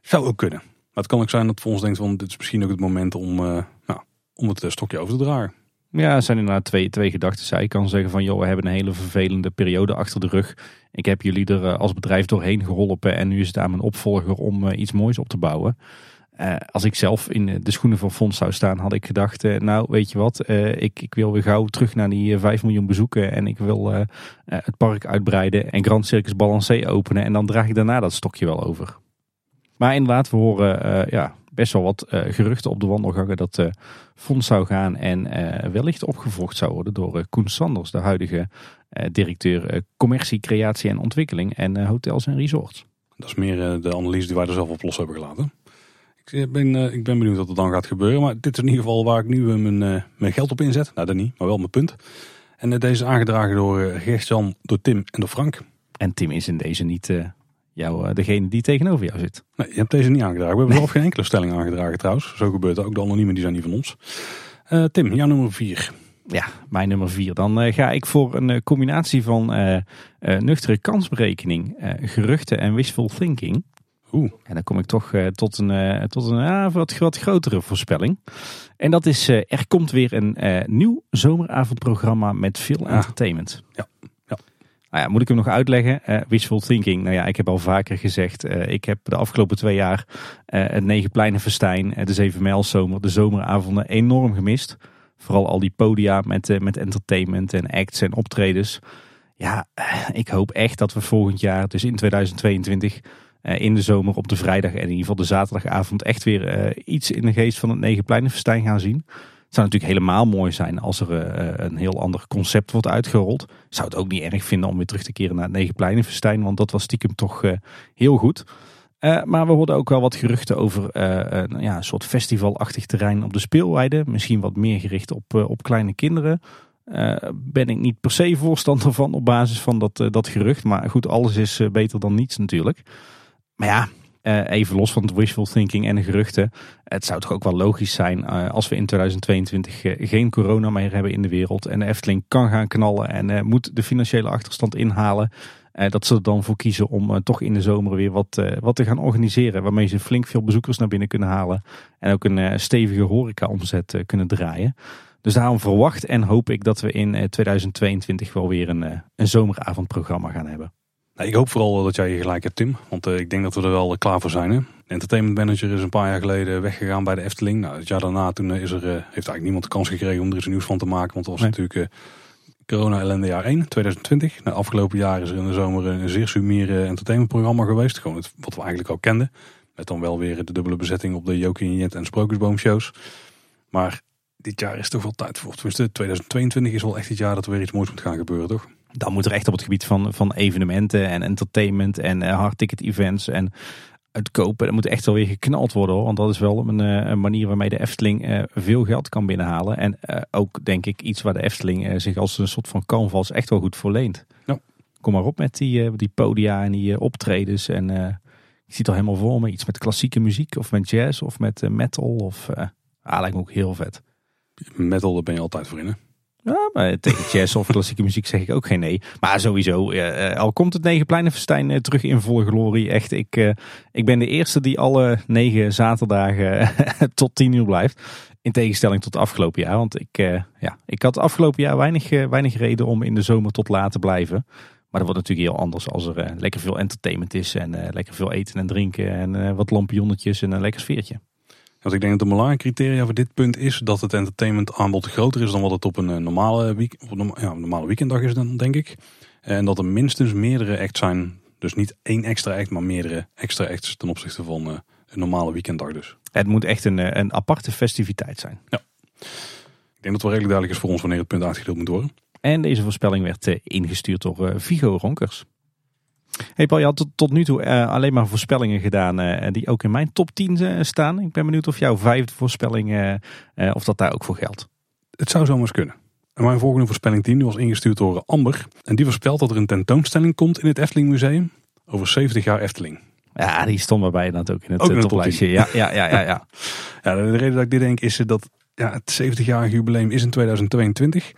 Zou ook kunnen. Maar het kan ook zijn dat voor ons denkt van dit is misschien ook het moment om, uh, nou, om het stokje over te dragen. Ja, er zijn inderdaad twee, twee gedachten. Zij kan zeggen van, joh, we hebben een hele vervelende periode achter de rug. Ik heb jullie er eh, als bedrijf doorheen geholpen en nu is het aan mijn opvolger om eh, iets moois op te bouwen. Uh, als ik zelf in de schoenen van Fons zou staan, had ik gedacht, nou weet je wat, ik, ik wil weer gauw terug naar die 5 miljoen bezoeken en ik wil het park uitbreiden en Grand Circus Balancé openen en dan draag ik daarna dat stokje wel over. Maar inderdaad, we horen ja, best wel wat uh, geruchten op de wandelgangen dat uh, fonds zou gaan en uh, wellicht opgevolgd zou worden door Koen Sanders, de huidige directeur commercie, creatie en ontwikkeling en hotels en resorts. Dat is meer de analyse die wij er zelf op los hebben gelaten. Ik ben, ik ben benieuwd wat er dan gaat gebeuren, maar dit is in ieder geval waar ik nu mijn, mijn geld op inzet. Nou, dat niet, maar wel mijn punt. En deze is aangedragen door Gert-Jan, door Tim en door Frank. En Tim is in deze niet jou, degene die tegenover jou zit. Nee, je hebt deze niet aangedragen. We hebben zelf geen enkele stelling aangedragen trouwens. Zo gebeurt het ook. De anoniemen die zijn niet van ons. Tim, jouw nummer 4. Ja, mijn nummer 4. Dan ga ik voor een combinatie van nuchtere kansberekening, geruchten en wishful thinking. Oeh. En dan kom ik toch tot een, tot een uh, wat, wat grotere voorspelling. En dat is, er komt weer een nieuw zomeravondprogramma met veel entertainment. Ja. Nou ja, moet ik hem nog uitleggen? wishful thinking. Nou ja, ik heb al vaker gezegd, ik heb de afgelopen twee jaar het Negen Festijn, de Zeven Zomer, de zomeravonden enorm gemist. Vooral al die podia met, met entertainment en acts en optredens. Ja, ik hoop echt dat we volgend jaar, dus in 2022 eh, in de zomer op de vrijdag en in ieder geval de zaterdagavond echt weer eh, iets in de geest van het Negenpleinenfestijn gaan zien. Zou natuurlijk helemaal mooi zijn als er eh, een heel ander concept wordt uitgerold. Zou het ook niet erg vinden om weer terug te keren naar het Negenpleinenfestijn, want dat was stiekem toch heel goed. maar we hoorden ook wel wat geruchten over een, ja, soort festivalachtig terrein op de speelweide. Misschien wat meer gericht op, op kleine kinderen. ben ik niet per se voorstander van op basis van dat, dat gerucht. Maar goed, alles is beter dan niets natuurlijk. Maar ja, eh, even los van het wishful thinking en de geruchten. Het zou toch ook wel logisch zijn uh, als we in 2022 uh, geen corona meer hebben in de wereld. En de Efteling kan gaan knallen en moet de financiële achterstand inhalen. dat ze er dan voor kiezen om toch in de zomer weer wat, wat te gaan organiseren. Waarmee ze flink veel bezoekers naar binnen kunnen halen. En ook een stevige horeca omzet kunnen draaien. Dus daarom verwacht en hoop ik dat we in 2022 wel weer een, een zomeravondprogramma gaan hebben. Nou, ik hoop vooral dat jij je gelijk hebt, Tim. Want uh, ik denk dat we er wel klaar voor zijn. Hè? De entertainment manager is een paar jaar geleden weggegaan bij de Efteling. Nou, het jaar daarna toen is er, uh, heeft eigenlijk niemand de kans gekregen om er iets nieuws van te maken. Want dat was natuurlijk corona-ellende jaar 1, 2020. Nou, afgelopen jaar is er in de zomer een zeer sumier entertainmentprogramma geweest. Gewoon het, wat we eigenlijk al kenden. Met dan wel weer de dubbele bezetting op de Jokie en Jet en Sprookjesboomshows. Maar dit jaar is toch wel tijd voor. Tenminste, 2022 is wel echt het jaar dat er weer iets moois moet gaan gebeuren, toch? Dan moet er echt op het gebied van, van evenementen en entertainment en uh, hardticket events en het kopen, er moet echt wel weer geknald worden hoor. Want dat is wel een, eh, een manier waarmee de Efteling uh, veel geld kan binnenhalen. En uh, ook denk ik iets waar de Efteling zich als een soort van canvas echt wel goed voor leent. Ja. Kom maar op met die, die podia en die optredens. En ik zie het al helemaal voor me. Iets met klassieke muziek of met jazz of met metal. Of, ah, lijkt me ook heel vet. Metal, daar ben je altijd voor in hè? Ja, maar tegen jazz of klassieke muziek zeg ik ook geen nee. Maar sowieso, uh, al komt het Negenpleinenfestijn uh, terug in volle glorie. Echt, ik, uh, ik ben de eerste die alle negen zaterdagen tot tien uur blijft. In tegenstelling tot afgelopen jaar. Want ik, ja, ik had afgelopen jaar weinig, weinig reden om in de zomer tot laat te blijven. Maar dat wordt natuurlijk heel anders als er lekker veel entertainment is. En lekker veel eten en drinken. En wat lampionnetjes en een lekker sfeertje. Want ik denk dat een belangrijke criteria voor dit punt is dat het entertainment aanbod groter is dan wat het op een eh, normale, week, op een, ja, normale weekenddag is dan, denk ik. En dat er minstens meerdere acts zijn. Dus niet één extra act, maar meerdere extra acts ten opzichte van uh, een normale weekenddag dus. Het moet echt een, eh, een aparte festiviteit zijn. Ja. Ik denk dat het wel redelijk duidelijk is voor ons wanneer het punt uitgedeeld moet worden. En deze voorspelling werd ingestuurd door Vigo Ronkers. Hey Paul, je had tot, nu toe uh, alleen maar voorspellingen gedaan uh, die ook in mijn top 10 uh, eh, staan. Ik ben benieuwd of jouw vijfde voorspelling, of dat daar ook voor geldt. Het zou zomaar eens kunnen. En mijn volgende voorspelling 10 was ingestuurd door Amber. En die voorspelt dat er een tentoonstelling komt in het Efteling Museum over 70 jaar Efteling. Ja, die stond bij dat ook in het ook toplijstje. Ja, ja, ja, ja, ja. ja, de reden dat ik dit denk is dat ja, het 70-jarige jubileum is in 2022.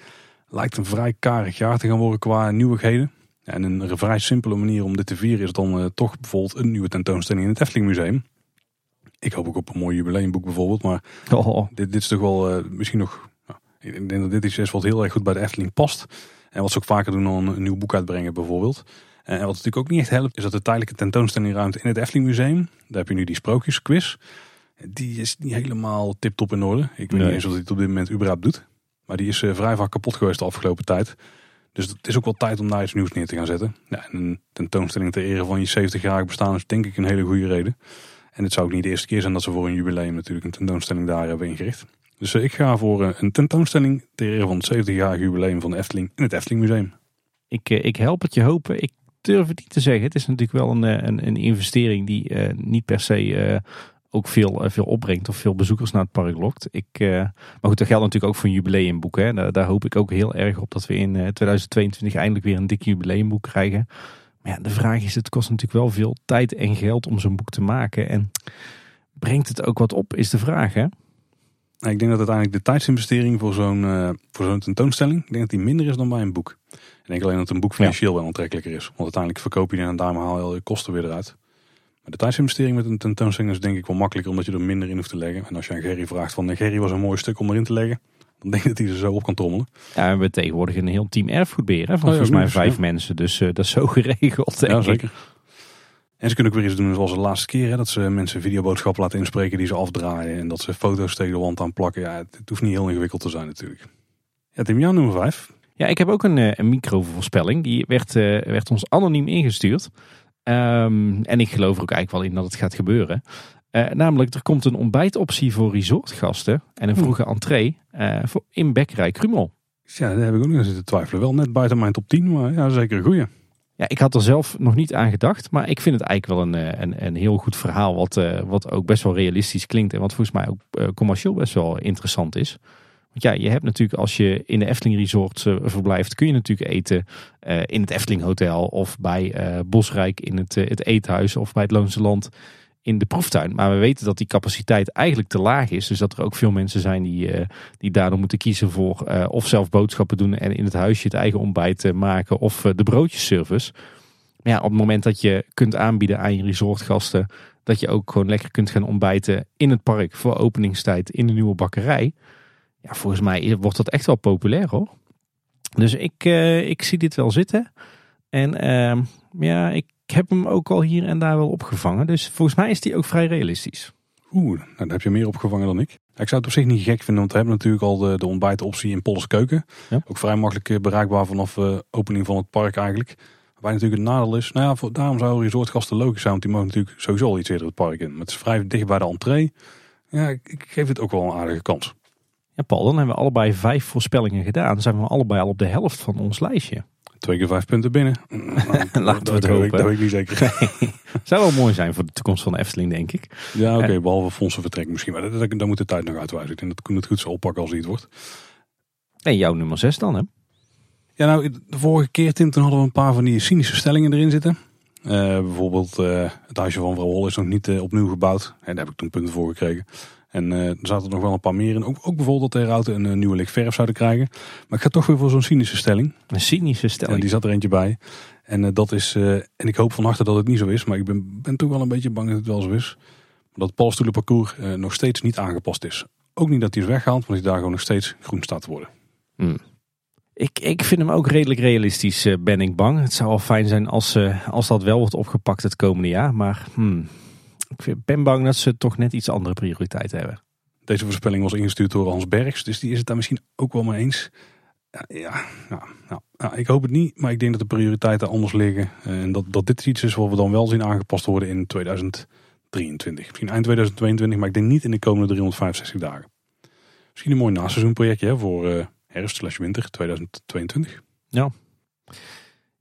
Lijkt een vrij karig jaar te gaan worden qua nieuwigheden. En een vrij simpele manier om dit te vieren is dan uh, toch bijvoorbeeld een nieuwe tentoonstelling in het Efteling Museum. Ik hoop ook op een mooi jubileumboek bijvoorbeeld, maar oh. dit, dit is toch wel uh, misschien nog... Nou, ik denk dat dit iets is wat heel erg goed bij de Efteling past. En wat ze ook vaker doen dan een, nieuw boek uitbrengen bijvoorbeeld. En wat natuurlijk ook niet echt helpt, is dat de tijdelijke tentoonstellingruimte in het Efteling Museum, daar heb je nu die sprookjesquiz. Die is niet helemaal tip-top in orde. Ik weet niet eens of hij het op dit moment überhaupt doet. Maar die is vrij vaak kapot geweest de afgelopen tijd. Dus het is ook wel tijd om daar iets nieuws neer te gaan zetten. Ja, en een tentoonstelling ter ere van je 70-jarig bestaan is denk ik een hele goede reden. En het zou ook niet de eerste keer zijn dat ze voor een jubileum natuurlijk een tentoonstelling daar hebben ingericht. Dus eh, ik ga voor eh, een tentoonstelling ter ere van het 70-jarig jubileum van de Efteling in het Efteling Museum. Ik, eh, ik help het je hopen. Ik durf het niet te zeggen. Het is natuurlijk wel een, een, een investering die niet per se ook veel, veel opbrengt of veel bezoekers naar het park lokt. Ik, maar goed, dat geldt natuurlijk ook voor een jubileumboek. Hè. Daar, daar, hoop ik ook heel erg op dat we in 2022 eindelijk weer een dik jubileumboek krijgen. Maar ja, de vraag is, het kost natuurlijk wel veel tijd en geld om zo'n boek te maken. En brengt het ook wat op, is de vraag hè? Nou, ik denk dat uiteindelijk de tijdsinvestering voor zo'n uh, voor zo'n tentoonstelling, ik denk dat die minder is dan bij een boek. Ik denk alleen dat een boek financieel wel aantrekkelijker is. Want uiteindelijk verkoop je en daarmee haal je kosten weer eruit. Maar de tijdsinvestering met een tentoonstelling is denk ik wel makkelijker omdat je er minder in hoeft te leggen. En als je aan Gerry vraagt van Gerry was een mooi stuk om erin te leggen. Dan denk ik dat hij er zo op kan trommelen. Ja, we hebben tegenwoordig een heel team erfgoedbeheer van oh, volgens mij vijf mensen. Dus uh, dat is zo geregeld. ja, zeker. En ze kunnen ook weer iets doen zoals de laatste keer. Hè, dat ze mensen videoboodschappen laten inspreken die ze afdraaien. En dat ze foto's tegen de wand aan plakken. Ja, het, hoeft niet heel ingewikkeld te zijn natuurlijk. Ja, Tim, jouw nummer 5. Ja, ik heb ook een, eh, een microvoorspelling. Die werd, uh, werd ons anoniem ingestuurd. Um, en ik geloof er ook eigenlijk wel in dat het gaat gebeuren. Uh, namelijk, er komt een ontbijtoptie voor resortgasten en een vroege entree uh, voor in Bekkerij Krumel. Ja, daar heb ik ook nog zitten twijfelen. Wel net buiten mijn top 10, maar ja, zeker een goeie. Ja, ik had er zelf nog niet aan gedacht, maar ik vind het eigenlijk wel een, een, een heel goed verhaal. Wat, uh, wat ook best wel realistisch klinkt en wat volgens mij ook commercieel best wel interessant is. Want ja, je hebt natuurlijk als je in de Efteling Resort verblijft, kun je natuurlijk eten in het Efteling Hotel of bij Bosrijk in het, het eethuis of bij het Loonse Land in de proeftuin. Maar we weten dat die capaciteit eigenlijk te laag is. Dus dat er ook veel mensen zijn die, uh, die daardoor moeten kiezen voor of zelf boodschappen doen en in het huisje het eigen ontbijt maken of de broodjesservice. Maar ja, op het moment dat je kunt aanbieden aan je resortgasten dat je ook gewoon lekker kunt gaan ontbijten in het park voor openingstijd in de nieuwe bakkerij. Ja, volgens mij wordt dat echt wel populair hoor. Dus ik, ik zie dit wel zitten. En ehm, ja, ik heb hem ook al hier en daar wel opgevangen. Dus volgens mij is die ook vrij realistisch. Oeh, nou, daar heb je meer opgevangen dan ik. Ik zou het op zich niet gek vinden, want we hebben natuurlijk al de, de ontbijtoptie in Polles Keuken. Ook vrij makkelijk eh, bereikbaar vanaf de uh, opening van het park eigenlijk. Waarbij natuurlijk het nadeel is, nou ja, voor, daarom zou resortgasten logisch zijn, want die mogen natuurlijk sowieso al iets eerder het park in. Maar het is vrij dicht bij de entree. Ja, ik, ik geef het ook wel een aardige kans. Ja, Paul, dan hebben we allebei vijf voorspellingen gedaan. Dan zijn we allebei al op de helft van ons lijstje. Twee keer vijf punten binnen. Laten we het hopen. Dat weet ik niet zeker. Zou wel mooi zijn voor de toekomst van de Efteling, denk ik. Ja, oké, behalve fondsenvertrek misschien. Maar dat, dat, moet de tijd nog uitwijzen. Ik denk dat kunnen het goed zo oppakken als het wordt. En jouw nummer 6 dan, hè? Ja, nou, de vorige keer, Tim, toen hadden we een paar van die cynische stellingen erin zitten. Uh, bijvoorbeeld, uh, het huisje van vrouw Hol is nog niet uh, opnieuw gebouwd. En daar heb ik toen punten voor gekregen. En uh, er zaten nog wel een paar meer in. Ook, ook bijvoorbeeld dat de Herauten een, nieuwe licht verf zouden krijgen. Maar ik ga toch weer voor zo'n cynische stelling. Een cynische stelling? En die zat er eentje bij. En uh, dat is, en ik hoop van harte dat het niet zo is. Maar ik ben, ben toch wel een beetje bang dat het wel zo is. Dat het paddenstoelenparcours nog steeds niet aangepast is. Ook niet dat hij is weggehaald, want hij daar gewoon nog steeds groen staat te worden. Hmm. Ik, ik vind hem ook redelijk realistisch, ben ik bang. Het zou wel fijn zijn als, als dat wel wordt opgepakt het komende jaar. Maar hmm, ik ben bang dat ze toch net iets andere prioriteiten hebben. Deze voorspelling was ingestuurd door Hans Bergs, dus die is het daar misschien ook wel mee eens. Ja, nou, nou, ik hoop het niet, maar ik denk dat de prioriteiten anders liggen. Eh, en dat, dat dit iets is wat we dan wel zien aangepast worden in 2023. Misschien eind 2022, maar ik denk niet in de komende 365 dagen. Misschien een mooi naseizoenprojectje voor uh, herfst slash winter 2022. Ja.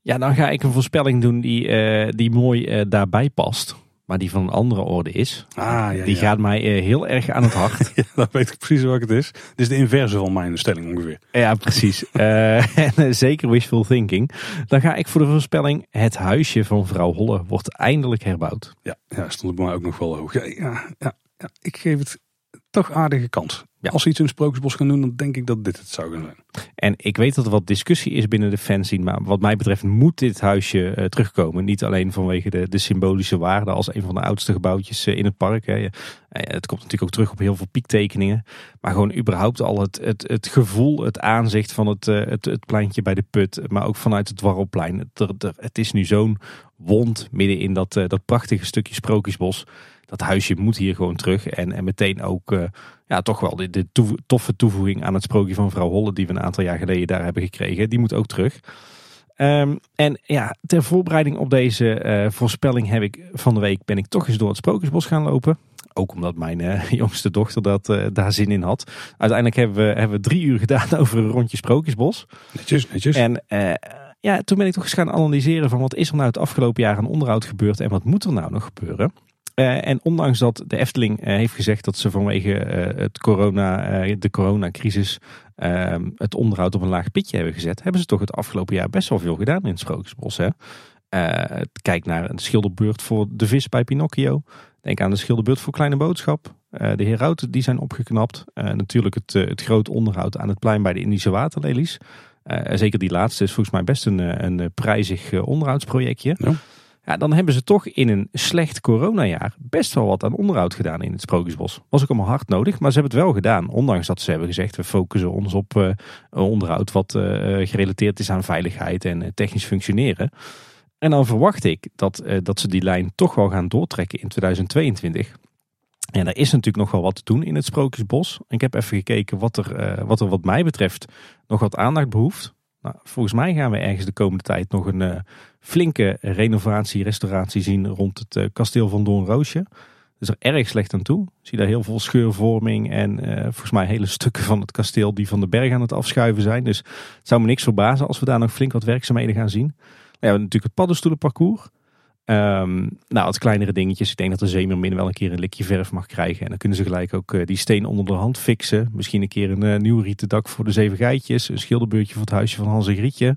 Ja, dan ga ik een voorspelling doen die, uh, die mooi daarbij past maar die van een andere orde is. Ah, ja, die gaat mij eh, heel erg aan het hart. ja, dan weet ik precies wat het is. Dit is de inverse van mijn stelling ongeveer. Ja, precies. uh, en eh, zeker wishful thinking. Dan ga ik voor de voorspelling: het huisje van vrouw Holle wordt eindelijk herbouwd. Ja, ja stond bij mij ook nog wel hoog. Ja, ja, ja, ik geef het toch aardige kans. Ja. Als ze iets in het Sprookjesbos gaan doen, dan denk ik dat dit het zou kunnen zijn. En ik weet dat er wat discussie is binnen de fanzine. Maar wat mij betreft moet dit huisje uh, terugkomen. Niet alleen vanwege de, de symbolische waarde als een van de oudste gebouwtjes uh, in het park. Hè. Uh, het komt natuurlijk ook terug op heel veel piektekeningen. Maar gewoon überhaupt al het, het, het gevoel, het aanzicht van het, het, het pleintje bij de put. Maar ook vanuit het Dwarrelplein. Het, het is nu zo'n wond midden in dat, dat prachtige stukje Sprookjesbos dat huisje moet hier gewoon terug. En, en meteen ook uh, ja, toch wel de, de toffe toevoeging aan het sprookje van vrouw Holle... die we een aantal jaar geleden daar hebben gekregen. Die moet ook terug. Um, en ja, ter voorbereiding op deze uh, voorspelling heb ik van de week ben ik toch eens door het Sprookjesbos gaan lopen. Ook omdat mijn uh, jongste dochter dat, uh, daar zin in had. Uiteindelijk hebben we, hebben we drie uur gedaan over een rondje Sprookjesbos. Netjes, netjes. En ja, toen ben ik toch eens gaan analyseren van wat is er nou het afgelopen jaar aan onderhoud gebeurd en wat moet er nou nog gebeuren. En ondanks dat de Efteling heeft gezegd dat ze vanwege het corona, de coronacrisis ehm, het onderhoud op een laag pitje hebben gezet, hebben ze toch het afgelopen jaar best wel veel gedaan in het Sprookjesbos. Hè? kijk naar een schilderbeurt voor de vis bij Pinocchio. Denk aan de schilderbeurt voor Kleine Boodschap. de herauten die zijn opgeknapt. natuurlijk het, het groot onderhoud aan het plein bij de Indische waterlelies. zeker die laatste is volgens mij best een, een prijzig onderhoudsprojectje. Ja. Dan hebben ze toch in een slecht coronajaar best wel wat aan onderhoud gedaan in het Sprookjesbos. Was ook allemaal hard nodig, maar ze hebben het wel gedaan. Ondanks dat ze hebben gezegd, we focussen ons op uh, onderhoud wat uh, gerelateerd is aan veiligheid en technisch functioneren. En dan verwacht ik dat, dat ze die lijn toch wel gaan doortrekken in 2022. En er is natuurlijk nog wel wat te doen in het Sprookjesbos. Ik heb even gekeken wat er, wat er wat mij betreft nog wat aandacht behoeft. Nou, volgens mij gaan we ergens de komende tijd nog een uh, flinke renovatie, restauratie zien rond het uh, kasteel van Doornroosje. Dus er erg slecht aan toe. Zie daar heel veel scheurvorming en uh, volgens mij hele stukken van het kasteel die van de berg aan het afschuiven zijn. Dus het zou me niks verbazen als we daar nog flink wat werkzaamheden gaan zien. We hebben natuurlijk het paddenstoelenparcours. Um, nou, wat kleinere dingetjes. Ik denk dat de Zeemermin wel een keer een likje verf mag krijgen. En dan kunnen ze gelijk ook uh, die steen onder de hand fixen. Misschien een keer een uh, nieuw rieten dak voor de zeven geitjes. Een schilderbeurtje voor het huisje van Hans en Grietje.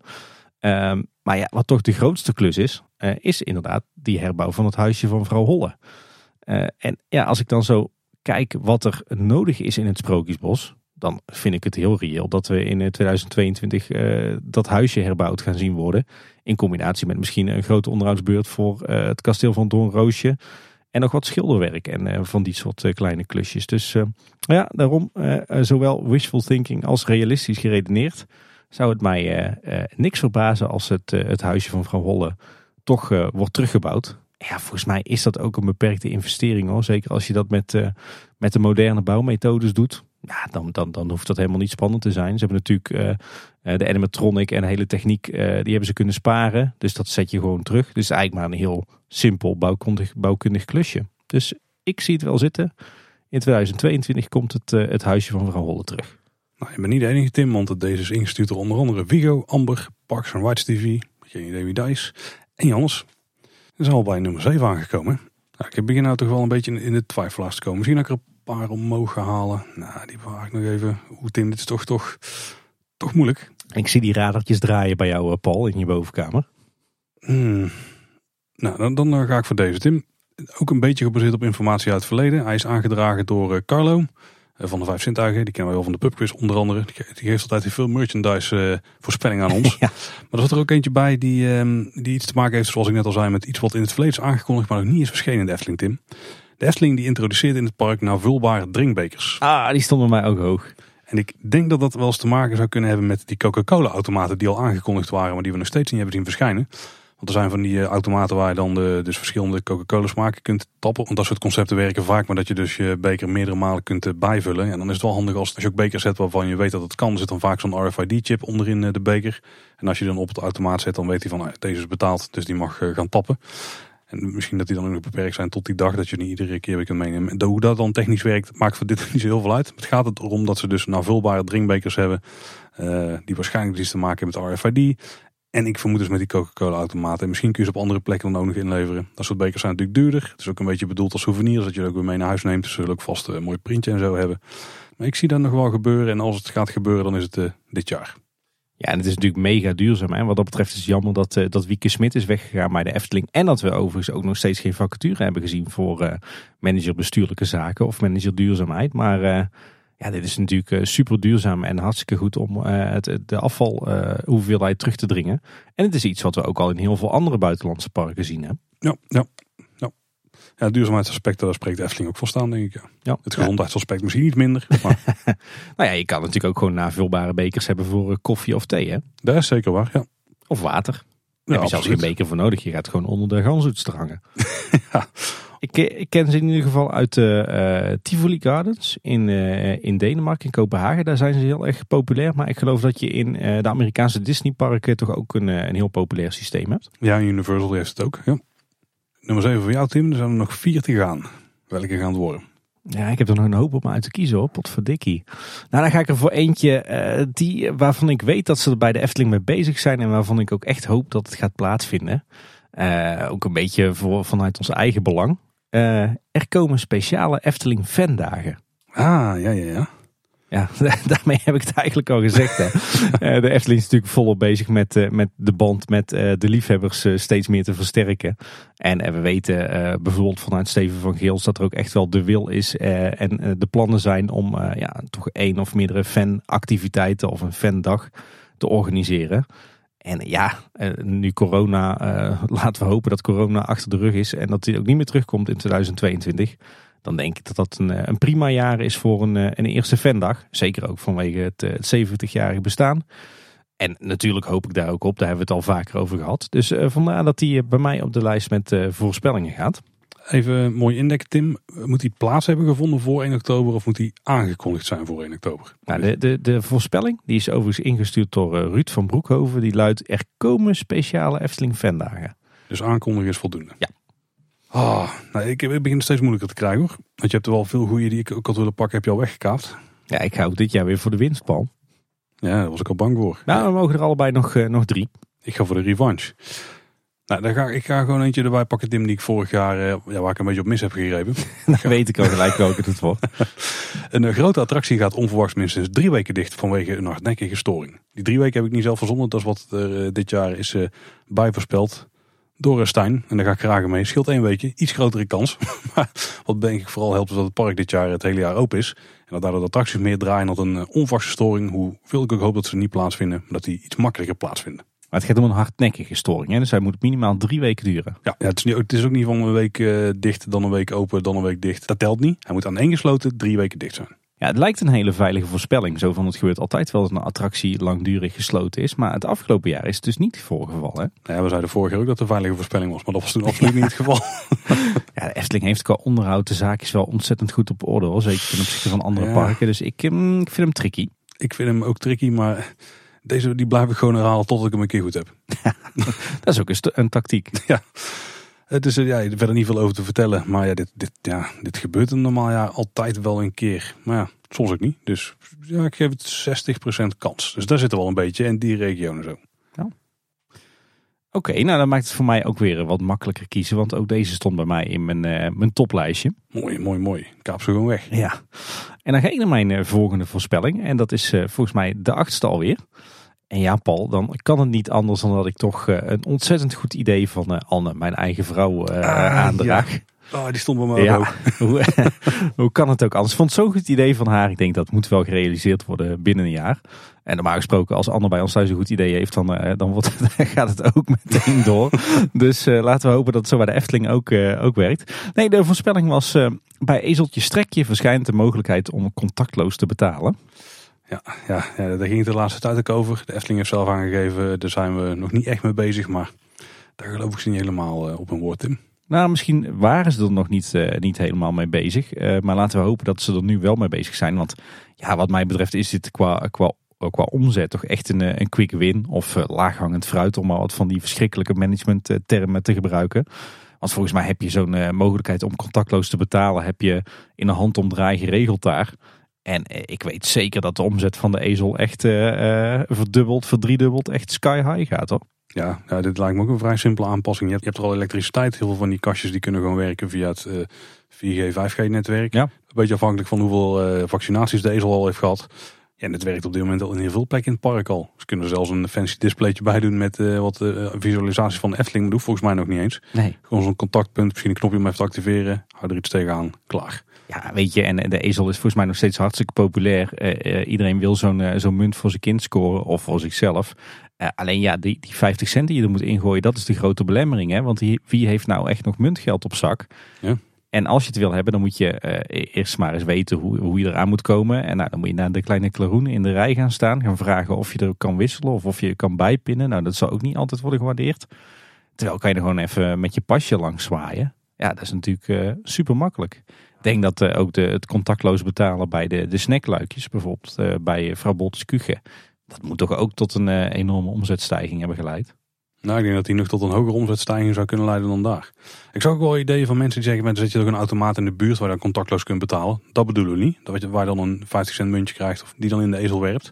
Um, maar ja, wat toch de grootste klus is, uh, is inderdaad die herbouw van het huisje van vrouw Holle. en ja, als ik dan zo kijk wat er nodig is in het Sprookjesbos, dan vind ik het heel reëel dat we in 2022 uh, dat huisje herbouwd gaan zien worden. In combinatie met misschien een grote onderhoudsbeurt voor uh, het kasteel van Doornroosje. En nog wat schilderwerk en uh, van die soort kleine klusjes. Dus ja, daarom zowel wishful thinking als realistisch geredeneerd. Zou het mij niks verbazen als het, het huisje van vrouw Holle toch wordt teruggebouwd. Ja, volgens mij is dat ook een beperkte investering hoor. Zeker als je dat met, met de moderne bouwmethodes doet ja, dan, dan, dan hoeft dat helemaal niet spannend te zijn. Ze hebben natuurlijk uh, de animatronic en de hele techniek, uh, die hebben ze kunnen sparen. Dus dat zet je gewoon terug. Dus eigenlijk maar een heel simpel bouwkundig, bouwkundig klusje. Dus ik zie het wel zitten. In 2022 komt het, het huisje van Vrouw Holle terug. Nou, je bent niet de enige Tim, want deze is ingestuurd door onder andere Vigo, Amber, Parks en Whites TV. Geen idee wie dat is. En Jannes. We zijn al bij nummer 7 aangekomen. Nou, ik begin nou toch wel een beetje in de twijfelaars te komen. Misschien dat ik er paar omhoog halen. Nou, die vraag ik nog even. Hoe Tim, dit is toch, toch, toch moeilijk. Ik zie die radertjes draaien bij jou, eh, Paul, in je bovenkamer. Hmm. Nou, dan, dan ga ik voor deze, Tim. Ook een beetje gebaseerd op informatie uit het verleden. Hij is aangedragen door uh, Carlo van de Vijf Zintuigen. Die kennen we wel van de pubquiz onder andere. Die geeft altijd veel merchandise voorspelling aan ons. ja. Maar er zat er ook eentje bij die, um, die iets te maken heeft, zoals ik net al zei, met iets wat in het verleden is aangekondigd, maar nog niet is verschenen in de Efteling, Tim. De Efteling die introduceert in het park naar vulbare drinkbekers. Ah, die stonden mij ook hoog. En ik denk dat dat wel eens te maken zou kunnen hebben met die Coca-Cola automaten die al aangekondigd waren, maar die we nog steeds niet hebben zien verschijnen. Want er zijn van die eh, automaten waar je dan de, dus verschillende Coca-Cola smaken kunt tappen. Want dat soort concepten werken vaak, maar dat je dus je beker meerdere malen kunt eh, bijvullen. En dan is het wel handig als, als je ook bekers zet waarvan je weet dat het kan. Er zit dan vaak zo'n RFID-chip onderin eh, de beker. En als je dan op het automaat zet, dan weet hij van nou, deze is betaald, dus die mag gaan tappen. En misschien dat die dan ook beperkt zijn tot die dag dat je niet iedere keer weer kunt meenemen. En hoe dat dan technisch werkt, maakt voor dit niet zo heel veel uit. Het gaat erom dat ze dus navulbare drinkbekers hebben. Uh, die waarschijnlijk iets te maken hebben met RFID. En ik vermoed dus met die Coca-Cola automaten. En misschien kun je ze op andere plekken dan ook nog inleveren. Dat soort bekers zijn natuurlijk duurder. Het is ook een beetje bedoeld als souvenir. Dat je ook weer mee naar huis neemt. Dus ze zullen ook vast een mooi printje en zo hebben. Maar ik zie dat nog wel gebeuren. En als het gaat gebeuren, dan is het uh, dit jaar. Ja, en het is natuurlijk mega duurzaam. En wat dat betreft is het jammer dat, uh, dat Wieke Smit is weggegaan bij de Efteling. En dat we overigens ook nog steeds geen vacature hebben gezien voor uh, manager bestuurlijke zaken of manager duurzaamheid. Maar uh, ja, dit is natuurlijk super duurzaam en hartstikke goed om het, de afval hoeveelheid terug te dringen. En het is iets wat we ook al in heel veel andere buitenlandse parken zien. Hè? Ja, ja. Ja, duurzaamheidsaspecten, daar spreekt Efteling ook voor staan, denk ik. Ja. ja. Het gezondheidsaspect misschien niet minder. Maar... nou ja, je kan natuurlijk ook gewoon navulbare bekers hebben voor eh, koffie of thee, hè? Dat is zeker waar, ja. Of water. Daar heb je zelfs geen beker voor nodig. Je gaat gewoon onder de gansoetster hangen. ja. Ik, eh, ik, ken ze in ieder geval uit de uh, Tivoli Gardens in, uh, in Denemarken, in Kopenhagen. Daar zijn ze heel erg populair. Maar ik geloof dat je in uh, de Amerikaanse Disneyparken toch ook een, een heel populair systeem hebt. Ja, Universal heeft het ook. Ja. Nummer 7 voor jou, Tim. Er zijn er nog vier te gaan. Welke gaan het worden? Ja, ik heb er nog een hoop op me uit te kiezen hoor, potverdikkie. Nou, dan ga ik er voor eentje uh, die, waarvan ik weet dat ze er bij de Efteling mee bezig zijn. En waarvan ik ook echt hoop dat het gaat plaatsvinden. Uh, ook een beetje voor, vanuit ons eigen belang. Uh, Eh, er komen speciale Efteling fandagen. Ah, ja, ja, ja. Ja, daarmee heb ik het eigenlijk al gezegd. Hè. Eh, de Efteling is natuurlijk volop bezig met, eh, met de band met eh, de liefhebbers steeds meer te versterken. En we weten bijvoorbeeld vanuit Steven van Geels dat er ook echt wel de wil is en de plannen zijn om ja, toch één of meerdere fanactiviteiten of een fandag te organiseren. En ja, nu corona, laten we hopen dat corona achter de rug is en dat hij ook niet meer terugkomt in 2022 dan denk ik dat dat een, eh, een prima jaar is voor een, eh, een eerste fandag. Zeker ook vanwege het, eh, het 70-jarige bestaan. En natuurlijk hoop ik daar ook op, daar hebben we het al vaker over gehad. Dus vandaar dat hij bij mij op de lijst met voorspellingen gaat. Even mooi indekken, Tim. Moet hij plaats hebben gevonden voor 1 oktober of moet hij aangekondigd zijn voor 1 oktober? Nou, de, de, de voorspelling die is overigens ingestuurd door Ruud van Broekhoven. Die luidt: Er komen speciale Efteling fandagen. Dus aankondigen is voldoende. Ja. Oh, nou, ik, begin steeds moeilijker te krijgen hoor. Want je hebt er wel veel goede die ik ook had willen pakken, heb je al weggekaapt. Ja, ik ga ook dit jaar weer voor de winstpal. Ja, daar was ik al bang voor. Nou, we mogen er allebei nog, uh, nog drie. Ik ga voor de revanche. Nou, dan ga, ik ga gewoon eentje erbij pakken, Tim, die ik vorig jaar, uh, ja, waar ik een beetje op mis heb gegrepen. dan weet ik al gelijk welke het wordt. een uh, grote attractie gaat onverwachts minstens drie weken dicht vanwege een hardnekkige storing. Die drie weken heb ik niet zelf verzonnen, dat is wat er dit jaar is bijvoorspeld door Stijn. En daar ga ik graag mee. Scheelt één weekje. Iets grotere kans. maar wat denk ik vooral helpt is dat het park dit jaar het hele jaar open is. En dat daardoor de attracties meer draaien dan een eh, onverwachte storing. Hoeveel ik ook hoop dat ze niet plaatsvinden. Maar dat die iets makkelijker plaatsvinden. Maar het gaat om een hardnekkige storing. Hè? Dus hij moet minimaal drie weken duren. Ja, ja het, is niet, het is ook niet van een week uh, dicht, dan een week open, dan een week dicht. Dat telt niet. Hij moet aan één gesloten drie weken dicht zijn. Ja, het lijkt een hele veilige voorspelling. Zo van het gebeurt altijd wel dat een attractie langdurig gesloten is. Maar het afgelopen jaar is het dus niet voorgevallen. Ja, we zeiden vorig jaar ook dat het een veilige voorspelling was. Maar dat was toen absoluut niet het geval. ja, de Efteling heeft qua onderhoud de zaakjes wel ontzettend goed op orde. Hoor. Zeker ten opzichte van andere parken. Dus ik, mm, ik vind hem tricky. Ik vind hem ook tricky, maar deze die blijf ik gewoon herhalen tot ik hem een keer goed heb. dat is ook een, een tactiek. Ja. Het is er ja, verder niet veel over te vertellen. Maar ja, dit, dit, ja, dit gebeurt een normaal jaar altijd wel een keer. Maar ja, soms ook niet. Dus ja, ik geef het 60% kans. Dus daar zit er wel een beetje in die regio en zo. Ja. Oké, nou dan maakt het voor mij ook weer wat makkelijker kiezen. Want ook deze stond bij mij in mijn, uh, mijn toplijstje. Mooi, mooi, mooi. Kaap ze gewoon weg. Ja. En dan ga ik naar mijn uh, volgende voorspelling. En dat is uh, volgens mij de achtste alweer. En ja, Paul, dan kan het niet anders dan dat ik toch uh, een ontzettend goed idee van uh, Anne, mijn eigen vrouw, uh, ah, aandraag. Ja. Oh, die stond bij mij ja. ook. hoe, hoe kan het ook anders? Ik vond zo'n goed idee van haar. Ik denk dat moet wel gerealiseerd worden binnen een jaar. En normaal gesproken, als Anne bij ons thuis een goed idee heeft, dan, dan, wordt, gaat het ook meteen door. dus laten we hopen dat het zo bij de Efteling ook, ook werkt. Nee, de voorspelling was bij Ezeltje Strekje verschijnt de mogelijkheid om contactloos te betalen. Ja, ja, ja, daar ging het de laatste tijd ook over. De Efteling heeft zelf aangegeven, daar zijn we nog niet echt mee bezig. Maar daar geloof ik ze niet helemaal eh, op een woord in. Nou, misschien waren ze er nog niet, uh, niet helemaal mee bezig. Uh, maar laten we hopen dat ze er nu wel mee bezig zijn. Want ja, wat mij betreft is dit qua, qua, qua omzet toch echt een, een quick win. Of laaghangend fruit, om maar wat van die verschrikkelijke management termen te gebruiken. Want volgens mij heb je zo'n mogelijkheid om contactloos te betalen, heb je in een handomdraai geregeld daar. En eh, ik weet zeker dat de omzet van de ezel echt uh, verdubbeld, verdriedubbeld, echt sky high gaat hoor. Ja, ja, dit lijkt me ook een vrij simpele aanpassing. Je hebt, je hebt er al elektriciteit. Heel veel van die kastjes die kunnen gewoon werken via het uh, 4G, 5G netwerk. Ja. Een beetje afhankelijk van hoeveel uh, vaccinaties de ezel al heeft gehad. Ja, en het werkt op dit moment al in heel veel plekken in het park al. Ze kunnen er zelfs een fancy displaytje bij doen met uh, wat uh, visualisatie van de Efteling. Dat doet volgens mij nog niet eens. Nee. Gewoon zo'n contactpunt, misschien een knopje om even te activeren. Hou er iets tegenaan, klaar. Ja, weet je, en de ezel is volgens mij nog steeds hartstikke populair. Uh, iedereen wil zo'n uh, zo'n munt voor zijn kind scoren of voor zichzelf. Alleen ja, die, die 50 cent die je er moet ingooien, dat is de grote belemmering. Hè? Want die, wie heeft nou echt nog muntgeld op zak? Ja. En als je het wil hebben, dan moet je e-, eerst maar eens weten hoe, hoe je eraan moet komen. En nou, dan moet je naar de kleine klaroen in de rij gaan staan. Gaan vragen of je er kan wisselen of of je kan bijpinnen. Nou, dat zal ook niet altijd worden gewaardeerd. Terwijl kan je er gewoon even met je pasje langs zwaaien. Ja, dat is natuurlijk super makkelijk. Denk dat uh, ook de, het contactloos betalen bij de, de snackluikjes, bijvoorbeeld uh, bij Vrouw Bolt's Kuchen, dat moet toch ook tot een enorme omzetstijging hebben geleid. Nou, ik denk dat die nog tot een hogere omzetstijging zou kunnen leiden dan daar. Ik zag ook wel ideeën van mensen die zeggen, zet je ook een automaat in de buurt waar je dan contactloos kunt betalen. Dat bedoelen we niet. Dat je, waar je dan een 50 cent muntje krijgt of die dan in de ezel werpt.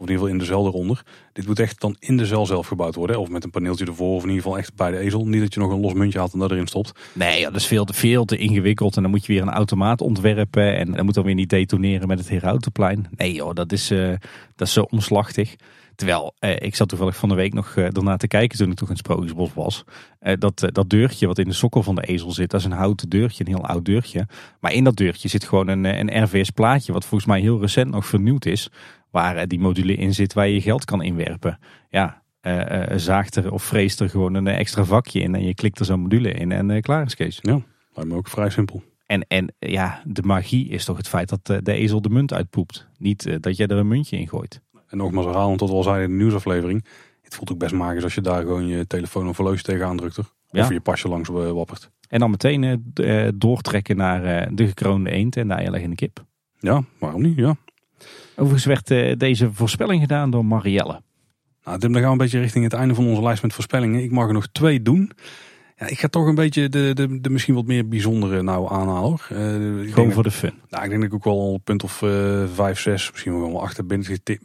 Of in ieder geval in de zeil eronder. Dit moet echt dan in de zeil zelf gebouwd worden. Of met een paneeltje ervoor. Of in ieder geval echt bij de ezel. Niet dat je nog een los muntje haalt en dat erin stopt. Nee, ja, dat is veel te, veel te ingewikkeld. En dan moet je weer een automaat ontwerpen. En dat moet dan weer niet detoneren met het Herautenplein. Nee joh, dat is, uh, dat is zo omslachtig. Terwijl, eh, ik zat toevallig van de week nog uh, ernaar te kijken toen ik toch in Sprookjesbos was. Uh, dat, dat deurtje wat in de sokkel van de ezel zit, dat is een houten deurtje, een heel oud deurtje. Maar in dat deurtje zit gewoon een, een RVS plaatje wat volgens mij heel recent nog vernieuwd is. Waar die module in zit waar je geld kan inwerpen. Ja, zaagt er of vreest er gewoon een extra vakje in en je klikt er zo'n module in en klaar is Kees. Ja, lijkt me ook vrij simpel. En, en ja, de magie is toch het feit dat de ezel de munt uitpoept. Niet dat jij er een muntje in gooit. En nogmaals herhalen tot we al zeiden in de nieuwsaflevering. Het voelt ook best magisch als je daar gewoon je telefoon of horloge tegenaan drukt. Of je pasje langs eh, wappert. En dan meteen uh, doortrekken naar de gekroonde eend en de eierleggende kip. Ja, waarom niet? Ja. Overigens werd deze voorspelling gedaan door Marielle. Nou, Tim, dan gaan we een beetje richting het einde van onze lijst met voorspellingen. Ik mag er nog twee doen. Ja, ik ga toch een beetje de, de, de misschien wat meer bijzondere nou aanhalen. Uh, Gewoon voor de fun. Nou, ik denk dat ik ook wel een punt of uh, vijf, zes, misschien wel achter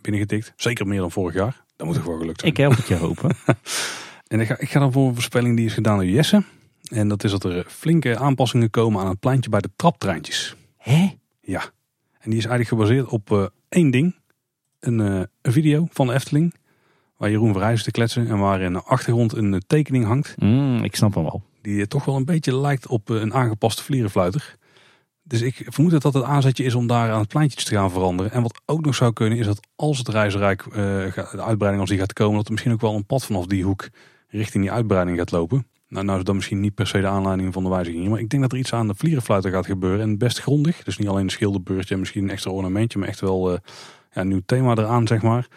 binnengetikt. Zeker meer dan vorig jaar. Dat moet toch wel gelukt zijn. Ik help het je hopen. en ik ga, ik ga dan voor een voorspelling die is gedaan door Jesse. En dat is dat er flinke aanpassingen komen aan het pleintje bij de traptreintjes. Hè? Ja. En die is eigenlijk gebaseerd op uh, één ding. Een, een video van de Efteling waar Jeroen Verheijs te kletsen en waar in de achtergrond een tekening hangt. Mm, ik snap hem wel. Die toch wel een beetje lijkt op eh, een aangepaste vlierenfluiter. Dus ik vermoed dat dat het aanzetje is om daar aan het pleintje te gaan veranderen. En wat ook nog zou kunnen is dat als het reisrijk, uh, de uitbreiding als die gaat komen, dat er misschien ook wel een pad vanaf die hoek richting die uitbreiding gaat lopen. Nou, nou is dat misschien niet per se de aanleiding van de wijziging. Maar ik denk dat er iets aan de vlierenfluiter gaat gebeuren. En best grondig. Dus niet alleen een schilderbeurtje en misschien een extra ornamentje. Maar echt wel uh, ja, een nieuw thema eraan, zeg maar.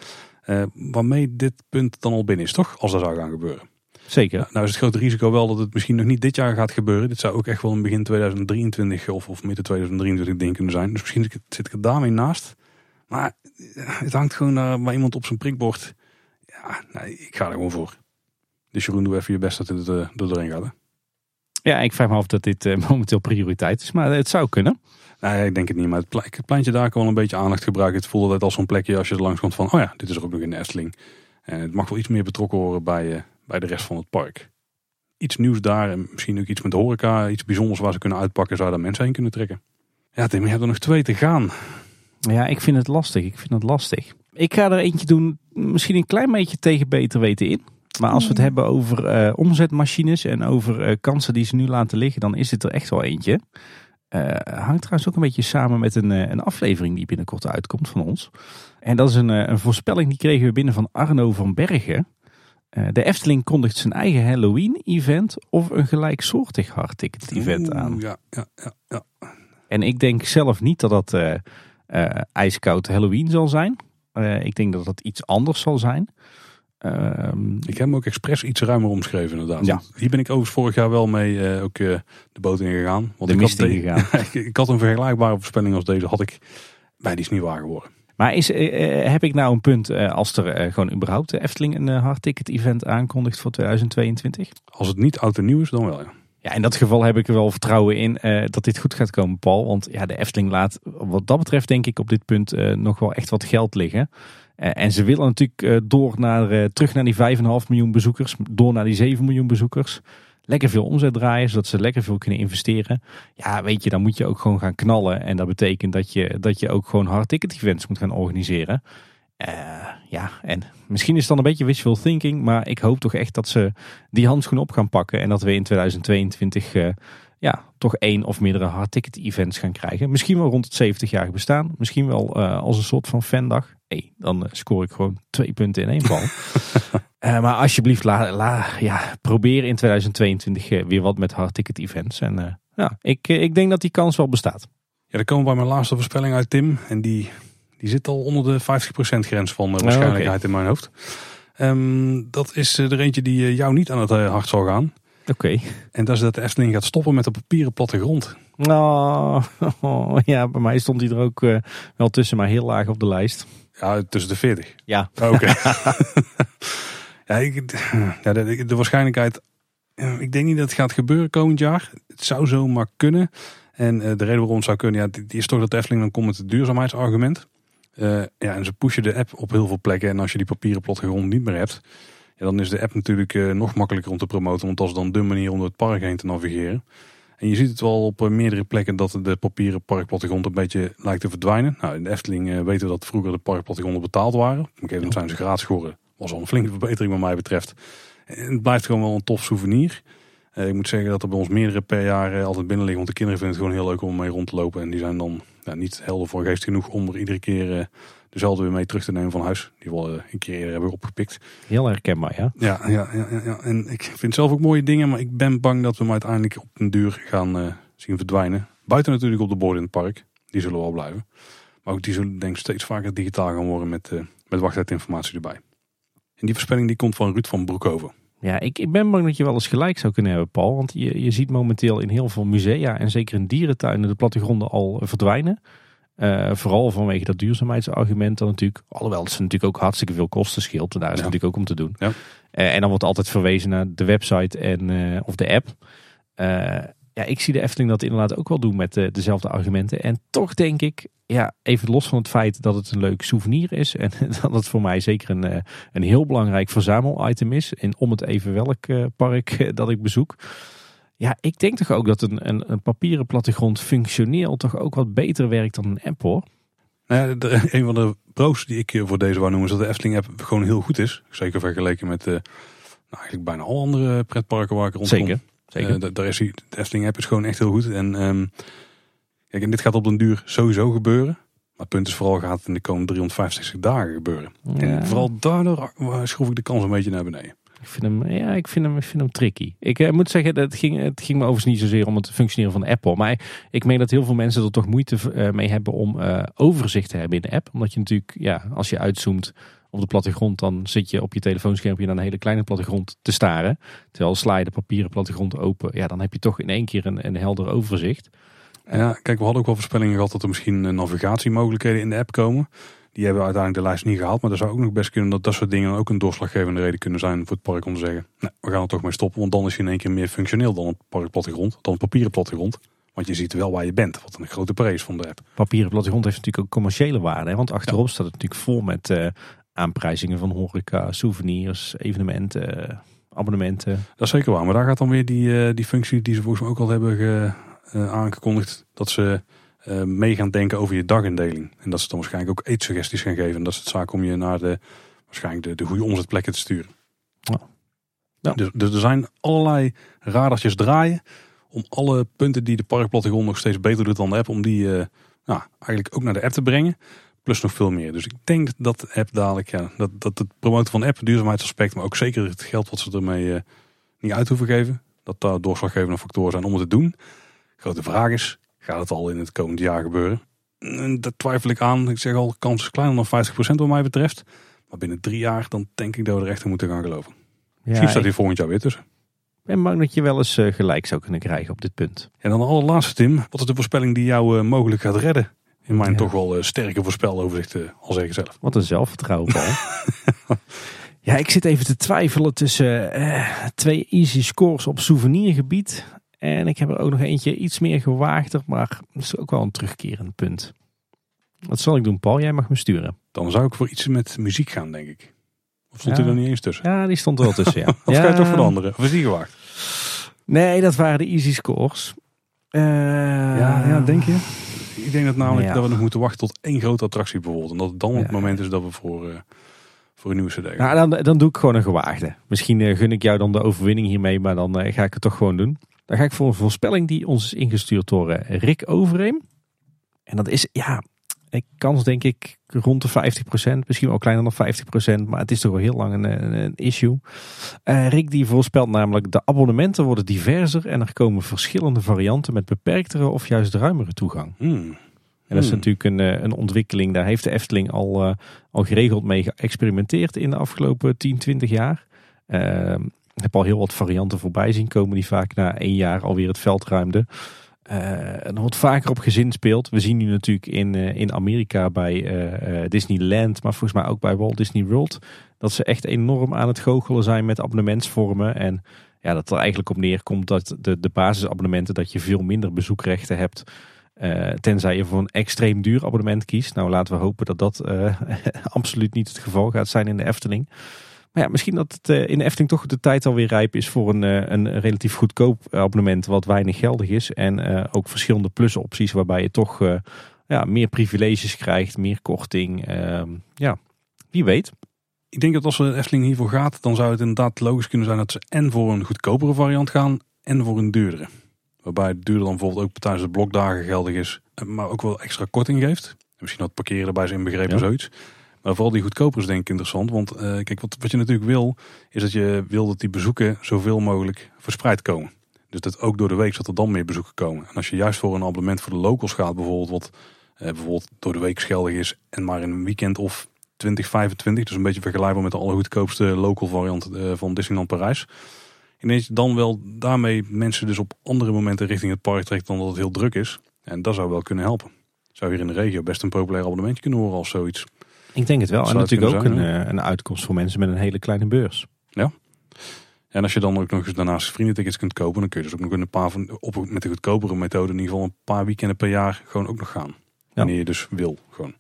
Uh, waarmee dit punt dan al binnen is, toch? Als dat zou gaan gebeuren. Zeker. Nou, nou is het grote risico wel dat het misschien nog niet dit jaar gaat gebeuren. Dit zou ook echt wel in begin 2023 of, of midden 2023 ding kunnen zijn. Dus misschien zit ik er daarmee naast. Maar het hangt gewoon naar bij iemand op zijn prikbord. Ja, nee, ik ga er gewoon voor. Dus Jeroen, doe even je best dat het uh, er doorheen gaat. Hè? Ja, ik vraag me af dat dit uh, momenteel prioriteit is. Maar het zou kunnen. Nee, ik denk het niet. Maar het, pleintje daar kan wel een beetje aandacht gebruiken. Het voelt altijd als zo'n plekje als je er langs komt van... oh ja, dit is er ook nog in de Efteling. En het mag wel iets meer betrokken worden bij, uh, bij de rest van het park. Iets nieuws daar en misschien ook iets met de horeca. Iets bijzonders waar ze kunnen uitpakken. Zou daar mensen heen kunnen trekken. Ja Tim, je hebt er nog twee te gaan. Ja, ik vind het lastig. Ik vind het lastig. Ik ga er eentje doen, misschien een klein beetje tegen beter weten in. Maar als we het hebben over uh, omzetmachines en over uh, kansen die ze nu laten liggen, dan is dit er echt wel eentje. Uh, hangt trouwens ook een beetje samen met een, een aflevering die binnenkort uitkomt van ons. En dat is een, een voorspelling die kregen we binnen van Arno van Bergen. de Efteling kondigt zijn eigen Halloween-event of een gelijksoortig hardticket-event aan. Ja, ja, ja, ja. En ik denk zelf niet dat dat ijskoud Halloween zal zijn. ik denk dat dat iets anders zal zijn. Um, ik heb hem ook expres iets ruimer omschreven inderdaad. Ja. Hier ben ik overigens vorig jaar wel mee uh, ook uh, de boot ingegaan. Want de ik had ingegaan. ik had een vergelijkbare voorspelling als deze, had ik bij die is niet waar geworden. Maar is, uh, heb ik nou een punt als er gewoon überhaupt de Efteling een hardticket event aankondigt voor 2022? Als het niet oud en nieuw is, dan wel ja. Ja, in dat geval heb ik er wel vertrouwen in dat dit goed gaat komen, Paul. Want ja, de Efteling laat wat dat betreft denk ik op dit punt nog wel echt wat geld liggen. Eh, en ze willen natuurlijk eh, door naar, eh, terug naar die 5,5 miljoen bezoekers, door naar die 7 miljoen bezoekers. Lekker veel omzet draaien, zodat ze lekker veel kunnen investeren. Ja, weet je, dan moet je ook gewoon gaan knallen. En dat betekent dat je, dat je ook gewoon hard ticket events moet gaan organiseren. Ja, en misschien is het dan een beetje wishful thinking, maar ik hoop toch echt dat ze die handschoen op gaan pakken en dat we in 2022 uh, ja, toch één of meerdere hardticket events gaan krijgen. Misschien wel rond het 70-jarige bestaan, misschien wel uh, als een soort van fandag hey, dan eh, scoor ik gewoon twee punten in één bal. uh, maar alsjeblieft, la, la, ja, probeer in 2022 eh, weer wat met hardticket events. En ja, ik, ik denk dat die kans wel bestaat. Ja, dan komen we bij mijn laatste voorspelling uit Tim. En die, die zit al onder de 50% grens van de waarschijnlijkheid in mijn hoofd. Um, dat is er eentje die jou niet aan het hart zal gaan. Oké. En dat is dat de Efteling gaat stoppen met de papieren plattegrond. Oh, oh, ja, bij mij stond hij er ook wel tussen, maar heel laag op de lijst. Ja, tussen de 40. Ja. Oh, oké. ja, ja, de, de, waarschijnlijkheid. Ik denk niet dat het gaat gebeuren komend jaar. Het zou zomaar kunnen. En uh, de reden waarom het zou kunnen, ja, die is toch dat de Efteling dan komt met het duurzaamheidsargument. Uh, ja, en ze pushen de app op heel veel plekken. En als je die papieren plattegrond niet meer hebt, ja, dan is de app natuurlijk uh, nog makkelijker om te promoten. Want dat is dan de manier om door het park heen te navigeren. En je ziet het wel op meerdere plekken dat de papieren parkplattegrond een beetje lijkt te verdwijnen. Nou, in de Efteling uh, weten we dat vroeger de parkplattegronden betaald waren. Op moment zijn ze gratis geworden. Was al een flinke verbetering wat mij betreft. En het blijft gewoon wel een tof souvenir. Ik moet zeggen dat er bij ons meerdere per jaar altijd binnen liggen. Want de kinderen vinden het gewoon heel leuk om mee rond te lopen. En die zijn dan ja, niet helder voor geest genoeg om er iedere keer dezelfde weer mee terug te nemen van huis. Die we een keer eerder hebben opgepikt. Heel herkenbaar, ja. Ja, ja, ja, ja, en ik vind zelf ook mooie dingen. Maar ik ben bang dat we hem uiteindelijk op een duur gaan zien verdwijnen. Buiten natuurlijk op de borden in het park. Die zullen wel blijven. Maar ook die zullen denk ik steeds vaker digitaal gaan worden met, met wachttijdinformatie erbij. En die voorspelling die komt van Ruud van Broekhoven. Ja, ik, ik ben bang dat je wel eens gelijk zou kunnen hebben, Paul. Want je, je ziet momenteel in heel veel musea en zeker in dierentuinen de plattegronden al verdwijnen. Uh, vooral vanwege dat duurzaamheidsargument dan natuurlijk. Alhoewel het natuurlijk ook hartstikke veel kosten scheelt. En daar is ja. natuurlijk ook om te doen. Ja. Uh, en dan wordt altijd verwezen naar de website en, uh, of de app. ja, ik zie de Efteling dat inderdaad ook wel doen met dezelfde argumenten. En toch denk ik, ja, even los van het feit dat het een leuk souvenir is. En dat het voor mij zeker een, een heel belangrijk verzamelitem is. En om het even welk park dat ik bezoek. Ja, ik denk toch ook dat een, een, een, papieren plattegrond functioneel toch ook wat beter werkt dan een app hoor. Nou ja, de, een van de pro's die ik voor deze wou noemen is dat de Efteling app gewoon heel goed is. Zeker vergeleken met uh, nou, eigenlijk bijna alle andere pretparken waar ik rondkom. Zeker. Zeker. Uh, daar is die, de Efteling app is gewoon echt heel goed. En, um, kijk, en dit gaat op den duur sowieso gebeuren. Maar het punt is vooral gaat het in de komende 365 dagen gebeuren. Ja. En vooral daardoor schroef ik de kans een beetje naar beneden. Ik vind hem, ja, ik vind hem, ik vind hem tricky. Ik uh, moet zeggen, dat ging, het ging me overigens niet zozeer om het functioneren van Apple. Maar ik meen dat heel veel mensen er toch moeite uh, mee hebben om uh, overzicht te hebben in de app. Omdat je natuurlijk, ja, als je uitzoomt op de plattegrond, dan zit je op je telefoonschermpje naar een hele kleine plattegrond te staren. Terwijl sla je de papieren plattegrond open, ja, dan heb je toch in één keer een, een helder overzicht. Ja, kijk, we hadden ook wel voorspellingen gehad dat er misschien navigatiemogelijkheden in de app komen. Die hebben uiteindelijk de lijst niet gehaald. Maar er zou ook nog best kunnen dat dat soort dingen ook een doorslaggevende reden kunnen zijn voor het park om te zeggen. Nee, we gaan er toch mee stoppen. Want dan is hij in één keer meer functioneel dan een parkplattegrond. Dan een papieren plattegrond. Want je ziet wel waar je bent. Wat een grote prijs van de app. Papieren plattegrond heeft natuurlijk ook commerciële waarde. Hè? Want achterop ja. staat het natuurlijk vol met uh, aanprijzingen van horeca, souvenirs, evenementen, uh, abonnementen. Dat is zeker waar. Maar daar gaat dan weer die, uh, die functie die ze volgens mij ook al hebben ge, aangekondigd. Dat ze uh, mee gaan denken over je dagindeling. En dat ze dan waarschijnlijk ook eetsuggesties gaan geven. En dat is het zaak om je naar de, waarschijnlijk de, de goede omzetplekken te sturen. Ja. Ja. Dus, dus, er zijn allerlei radartjes draaien om alle punten die de parkplattegrond nog steeds beter doet dan de app, om die uh, nou, eigenlijk ook naar de app te brengen. Plus nog veel meer. Dus ik denk dat de app dadelijk, ja, dat, dat het promoten van de app, duurzaamheidsaspect, maar ook zeker het geld wat ze ermee uh, niet uit hoeven geven, dat daar doorslaggevende factoren zijn om het te doen. Grote vraag is, gaat het al in het komend jaar gebeuren. En daar twijfel ik aan. Ik zeg al, kans is kleiner dan 50% wat mij betreft. Maar binnen drie jaar, dan denk ik dat we er echt in moeten gaan geloven. Ja, Misschien staat hij volgend jaar weer tussen. Ik ben bang dat je wel eens uh, gelijk zou kunnen krijgen op dit punt. En dan de allerlaatste, Tim. Wat is de voorspelling die jou uh, mogelijk gaat redden? In mijn ja. toch wel uh, sterke voorspeloverzicht, al zeggen zelf. Wat een zelfvertrouwen, Paul. ja, ik zit even te twijfelen tussen twee easy scores op souvenirgebied. En ik heb er ook nog eentje iets meer gewaagder, maar dat is ook wel een terugkerend punt. Wat zal ik doen, Paul? Jij mag me sturen. Dan zou ik voor iets met muziek gaan, denk ik. Of stond ja. hij er niet eens tussen? Ja, die stond er wel tussen, ja. of ja. ga je toch veranderen? Of is die gewaagd? Nee, dat waren de easy scores. Uh, ja, ja, denk je? Ik denk dat namelijk ja. dat we nog moeten wachten tot één grote attractie bijvoorbeeld. En dat het dan het moment is dat we voor, uh, voor een nieuwe cd. Nou, dan, dan doe ik gewoon een gewaagde. Misschien uh, gun ik jou dan de overwinning hiermee, maar dan ga ik het toch gewoon doen. Dan ga ik voor een voorspelling die ons is ingestuurd door Rick Overeem. En dat is, ja, ik kans denk ik rond de 50%, misschien wel kleiner dan 50%, maar het is toch wel heel lang een, een issue. Uh, Rick die voorspelt namelijk de abonnementen worden diverser en er komen verschillende varianten met beperktere of juist ruimere toegang. Hmm. En dat is natuurlijk een, een ontwikkeling, daar heeft de Efteling al, uh, al geregeld mee geëxperimenteerd in de afgelopen 10, 20 jaar. Uh, ik heb al heel wat varianten voorbij zien komen die vaak na één jaar alweer het veld ruimden. Uh, er wordt vaker op gezin speelt. We zien nu natuurlijk in, uh, in Amerika bij uh, Disneyland, maar volgens mij ook bij Walt Disney World, dat ze echt enorm aan het goochelen zijn met abonnementsvormen. En ja, dat er eigenlijk op neerkomt dat de, de basisabonnementen, dat je veel minder bezoekrechten hebt. Tenzij je voor een extreem duur abonnement kiest. Nou, laten we hopen dat dat absoluut niet het geval gaat zijn in de Efteling. Maar ja, misschien dat het uh, in de Efteling toch de tijd alweer rijp is voor een, een relatief goedkoop abonnement wat weinig geldig is. En ook verschillende plusopties waarbij je toch ja, meer privileges krijgt, meer korting. Ehm, ja, wie weet. Ik denk dat als de Efteling hiervoor gaat, dan zou het inderdaad logisch kunnen zijn dat ze en voor een goedkopere variant gaan en voor een duurdere. Waarbij het duurder dan bijvoorbeeld ook tijdens de blokdagen geldig is, eh, maar ook wel extra korting geeft. Misschien wat parkeren erbij is inbegrepen ja. zoiets. Maar vooral die goedkoper is denk ik interessant. Want uh, kijk, wat, wat je natuurlijk wil, is dat je wil dat die bezoeken zoveel mogelijk verspreid komen. Dus dat ook door de week dat er dan meer bezoeken komen. En als je juist voor een abonnement voor de locals gaat bijvoorbeeld, wat eh, bijvoorbeeld door de week geldig is en maar in een weekend of 2025, dus een beetje vergelijkbaar met de allergoedkoopste local variant uh, van Disneyland Parijs. Je dan wel daarmee mensen dus op andere momenten richting het park trekt dan dat het heel druk is. En dat zou wel kunnen helpen. Zou hier in de regio best een populair abonnementje kunnen horen als zoiets. Ik denk het wel. en natuurlijk ook een, eh, een uitkomst voor mensen met een hele kleine beurs. Ja. En als je dan ook nog eens daarnaast vriendentickets kunt kopen, dan kun je dus ook nog een paar van, op, met de goedkopere methode in ieder geval een paar weekenden per jaar gewoon ook nog gaan. Wanneer je dus wil. Gewoon.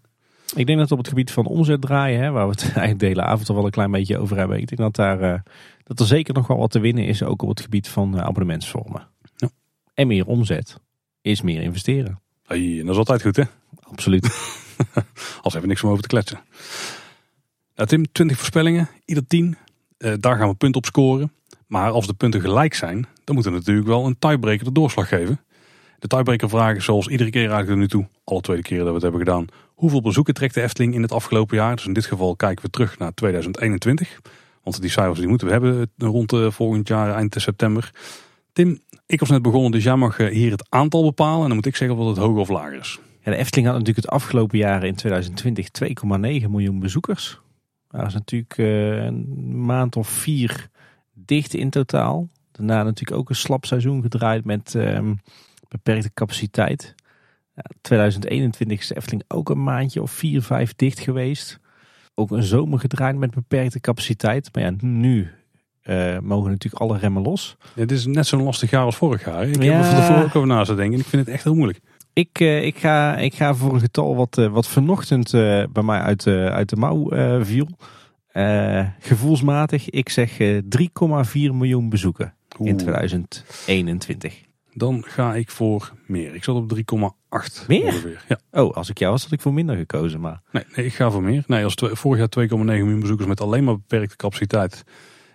Ik denk dat op het gebied van omzet draaien, hè, waar we het eigenlijk de hele avond al wel een klein beetje over hebben. Ik denk dat, daar, uh, dat er zeker nog wel wat te winnen is, ook op het gebied van uh, abonnementsvormen. Ja. En meer omzet is meer investeren. Hey, en dat is altijd goed hè? Absoluut. Als even niks om over te kletsen. Nou, Tim, 20 voorspellingen, ieder 10. Uh, daar gaan we punten op scoren. Maar als de punten gelijk zijn, dan moet er natuurlijk wel een tiebreaker de doorslag geven. De tiebreaker vragen zoals iedere keer eigenlijk er nu toe, alle tweede keren dat we het hebben gedaan. Hoeveel bezoeken trekt de Efteling in het afgelopen jaar? Dus in dit geval kijken we terug naar 2021. Want die cijfers die moeten we hebben rond uh, volgend jaar eind september. Tim, ik was net begonnen, dus jij mag eh, hier het aantal bepalen. En dan moet ik zeggen of het hoger of lager is. Ja, de Efteling had natuurlijk het afgelopen jaar in 2020 2,9 miljoen bezoekers. Dat is natuurlijk uh, een maand of vier dicht in totaal. Daarna natuurlijk ook een slap seizoen gedraaid met um, beperkte capaciteit. Ja, 2021 is de Efteling ook een maandje of vier, vijf dicht geweest. Ook een zomer gedraaid met beperkte capaciteit. Maar ja, nu uh, mogen natuurlijk alle remmen los. Het is net zo'n lastig jaar als vorig jaar. Ik ja. heb er van tevoren ook over na te denken. Ik vind het echt heel moeilijk. Ik, uh, ik, ga, ik ga voor een getal wat, uh, wat vanochtend bij mij uit, uit de mouw viel. gevoelsmatig, ik zeg 3,4 miljoen bezoeken Oeh. in 2021. Dan ga ik voor meer. Ik zat op 3,8 Meer? Ongeveer. Ja. Oh, als ik jou was, had ik voor minder gekozen. Maar... Nee, nee ik ga voor meer. Nee, als vorig jaar 2,9 miljoen bezoekers met alleen maar beperkte capaciteit.